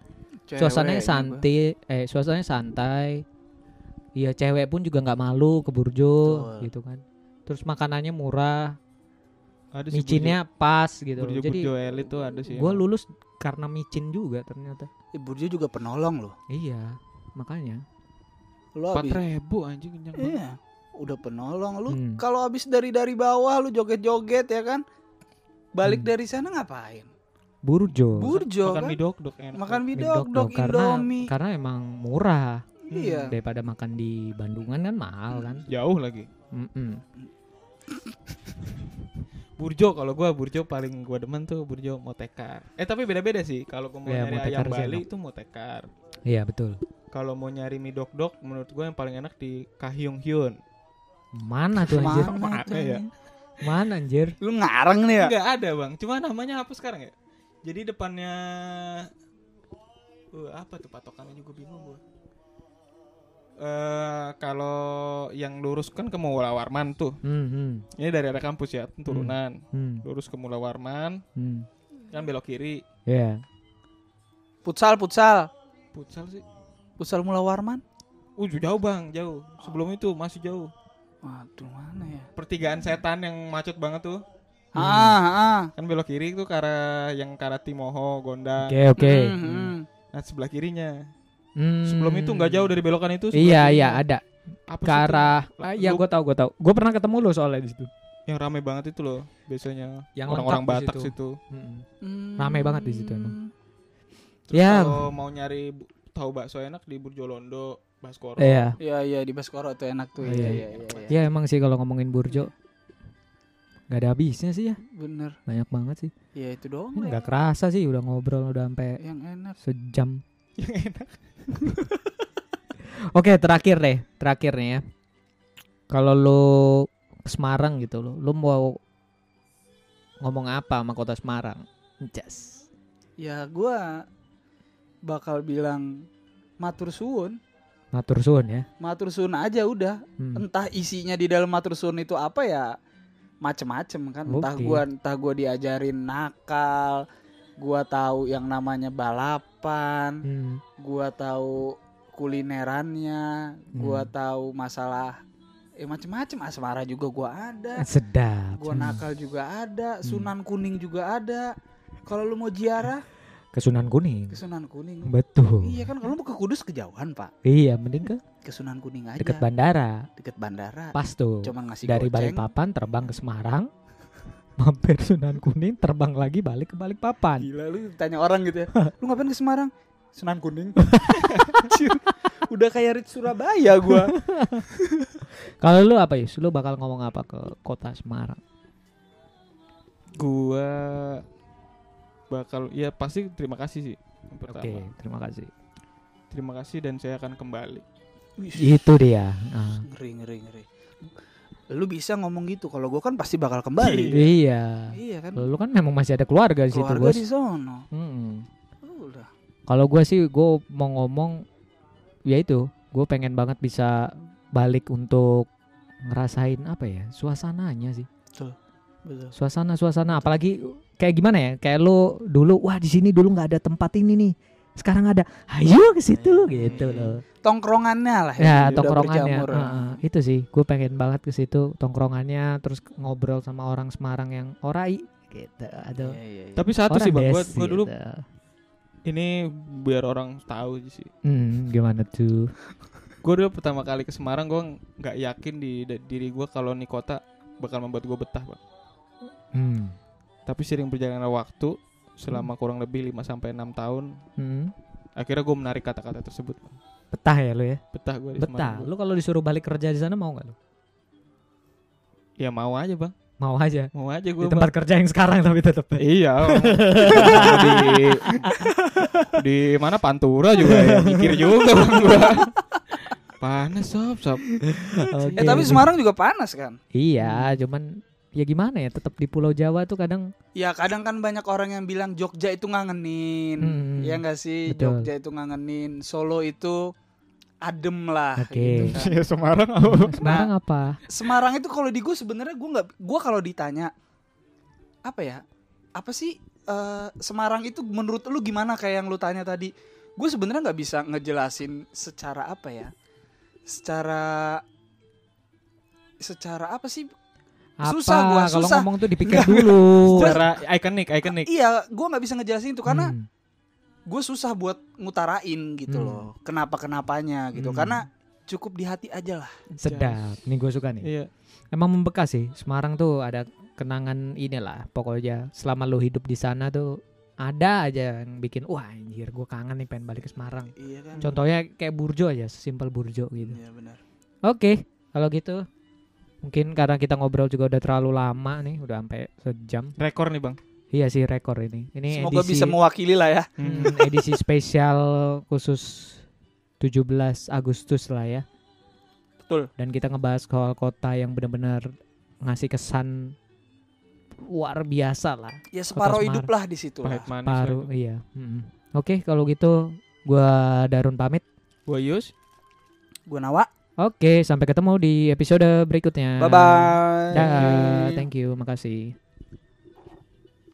Cewek suasananya santai eh suasananya santai iya cewek pun juga nggak malu ke Burjo Betul. gitu kan terus makanannya murah Ada sih micinnya pas gitu Burjo, Burjo, jadi Burjo elit tuh ada sih. gue lulus karena micin juga ternyata. Eh, Burjo juga penolong loh. iya makanya Lu Empat ribu anjing kenyang iya, udah penolong. Lu Hmm. kalau abis dari dari bawah lu joget-joget ya kan. Balik Hmm. dari sana ngapain? Burjo Burjo Makan kan. mie dok dok enak. Makan Mie dok dok karena Indomie. karena emang murah Iya. daripada makan di Bandungan kan mahal kan Jauh lagi. Mm-mm. Burjo kalau gua Burjo paling gua demen tuh Burjo motekar. Eh tapi beda-beda sih. Kalau gua mau Iya, nyari ayam Bali enak. itu motekar. iya betul Kalau mau nyari mie dok dok menurut gua yang paling enak di Kahyung Hyun. mana tuh anjir Mana Mana ya? mana anjir Lu ngarang nih ya? Enggak ada, Bang. Cuma namanya apa sekarang ya? Jadi depannya uh, apa tuh patokannya juga bingung gua. Eh kalau yang lurus kan ke Mula Warman tuh. hmm, hmm, Ini dari area kampus ya, turunan. hmm, Lurus ke Mula Warman, hmm. kan belok kiri. Iya. Futsal, futsal. Futsal sih. Futsal Mula Warman. Uh, jauh bang, jauh. Sebelum itu masih jauh. Waduh, mana ya? Pertigaan setan yang macet banget tuh. Hmm. Ah, ah. Kan belok kiri tuh ke arah yang ke arah Timoho, Gondang. Oke oke. Hmm, hmm. Nah sebelah kirinya. Hmm. Sebelum itu nggak jauh dari belokan itu. Iya kirinya. iya ada Apa ke itu? arah. Ah, Iya lu- gue tau gue tau. Gue pernah ketemu lo soalnya di situ. Yang rame banget itu loh. Biasanya Yang orang-orang Batak situ. situ. Hmm. Hmm. Rame banget di situ emang. Terus Ya. kalau mau nyari tahu bakso enak di Burjolondo, Baskoro. Iya. Iya, iya di Baskoro tuh enak tuh. Iya, iya. iya, iya. iya. Ya emang sih kalau ngomongin Burjo nggak ada habisnya sih ya. Bener. Banyak banget sih. Ya itu doang. Ini lah nggak kerasa sih udah ngobrol udah sampai Yang enak. sejam. Yang enak. Oke terakhir deh, terakhir nih ya. Kalau lo ke Semarang gitu lo, lo mau ngomong apa sama kota Semarang? Jas. Ya gua bakal bilang matur suwun. Matur suwun ya. Matur suwun aja udah. Hmm. Entah isinya di dalam matur suwun itu apa ya macem-macem kan. Entah Oke. gua entah gua diajarin nakal, gua tahu yang namanya balapan, Hmm. gua tahu kulinerannya, gua Hmm. tahu masalah eh macem-macem asmara juga gua ada. Sedap. Gua Hmm. nakal juga ada, Sunan Kuning juga ada. Kalau lu mau ziarah Ke Sunan Kuning. ke Sunan Kuning. Betul. Iya kan kalau mau ke Kudus kejauhan, Pak. Iya, mending ke Ke Sunan Kuning aja. deket bandara. Deket bandara. Pas tuh. Cuman ngasih Dari goceng. Balikpapan terbang ke Semarang. Mampir Sunan Kuning, terbang lagi balik ke Balikpapan. Gila lu tanya orang gitu ya. lu ngapain ke Semarang? Sunan Kuning. Udah kayak Rit Surabaya gua. Kalau lu apa Yus? Lu bakal ngomong apa ke kota Semarang? Gua bakal ya pasti terima kasih sih. Oke, terima kasih. Terima kasih dan saya akan kembali. Wih, Itu dia. Ah. ngeri ngeri ngeri. Lu bisa ngomong gitu. Kalau gua kan pasti bakal kembali. Iya. Iya kan. Lu kan memang masih ada keluarga di situ, Keluarga di sono. Udah. Kalau gua sih gue mau ngomong ya itu, gue pengen banget bisa balik untuk ngerasain apa ya suasananya sih Betul. suasana suasana apalagi kayak gimana ya kayak lu dulu wah di sini dulu nggak ada tempat ini nih sekarang ada ayo ke situ gitu loh Tongkrongannya lah ya udah tongkrongannya berjamur. Heeh, itu sih gue pengen banget ke situ tongkrongannya terus ngobrol sama orang Semarang yang orai gitu atau Iya, iya, iya. Tapi satu sih bang, gua dulu gitu. ini biar orang tahu sih. hmm, gimana tuh Gue dulu pertama kali ke Semarang gue nggak yakin di di- diri gue kalau nih kota bakal membuat gue betah bang. hmm. Tapi sering berjalannya waktu selama kurang lebih 5 sampai enam tahun, Hmm. akhirnya gue menarik kata-kata tersebut. Bang. betah ya lu ya Betah gue di betah lu kalau disuruh balik kerja di sana mau nggak lu Ya mau aja bang, mau aja mau aja di gue. tempat kerja yang sekarang tapi tetap Iya. di di mana Pantura juga ya mikir juga bang gua. Panas sob sob. Eh tapi Semarang juga panas kan? iya cuman ya gimana ya tetap di Pulau Jawa tuh kadang Ya kadang kan banyak orang yang bilang Jogja itu ngangenin, Hmm, ya nggak sih? betul. Jogja itu ngangenin, Solo itu adem lah. Oke. gitu kan. Ya Semarang apa? Semarang apa Semarang itu kalau di gue sebenarnya gue nggak, gue kalau ditanya apa ya, apa sih eh, Semarang itu menurut lu gimana kayak yang lu tanya tadi? Gue sebenarnya nggak bisa ngejelasin secara apa ya, secara secara apa sih? Apa? Susah gua, kalau susah. ngomong tuh dipikir dulu. Secara ikonik, ikonik. Iya, gue nggak bisa ngejelasin itu karena Hmm. gue susah buat ngutarain gitu Hmm. loh kenapa kenapanya gitu. Hmm. karena cukup di hati aja lah. Sedap. Nih gue suka nih. Iya. emang membekas sih. Semarang tuh ada kenangan inilah pokoknya selama lu hidup di sana tuh ada aja yang bikin wah anjir gue kangen nih pengen balik ke Semarang. Iya kan? Contohnya kayak Burjo aja simpel Burjo gitu. Iya benar. Oke kalau gitu mungkin karena kita ngobrol juga udah terlalu lama nih udah sampai sejam. Rekor nih bang. iya sih rekor ini. Ini semoga edisi bisa mewakili lah ya. Hmm, edisi spesial khusus 17 Agustus lah ya. Betul. Dan kita ngebahas soal kota yang benar-benar ngasih kesan luar biasa lah. Ya separuh hidup lah di situ lah. Lagi. iya. Mm-mm. oke kalau gitu gua Darun pamit. Gua Yus. gue nawa oke sampai ketemu di episode berikutnya. Bye bye Dah, thank you makasih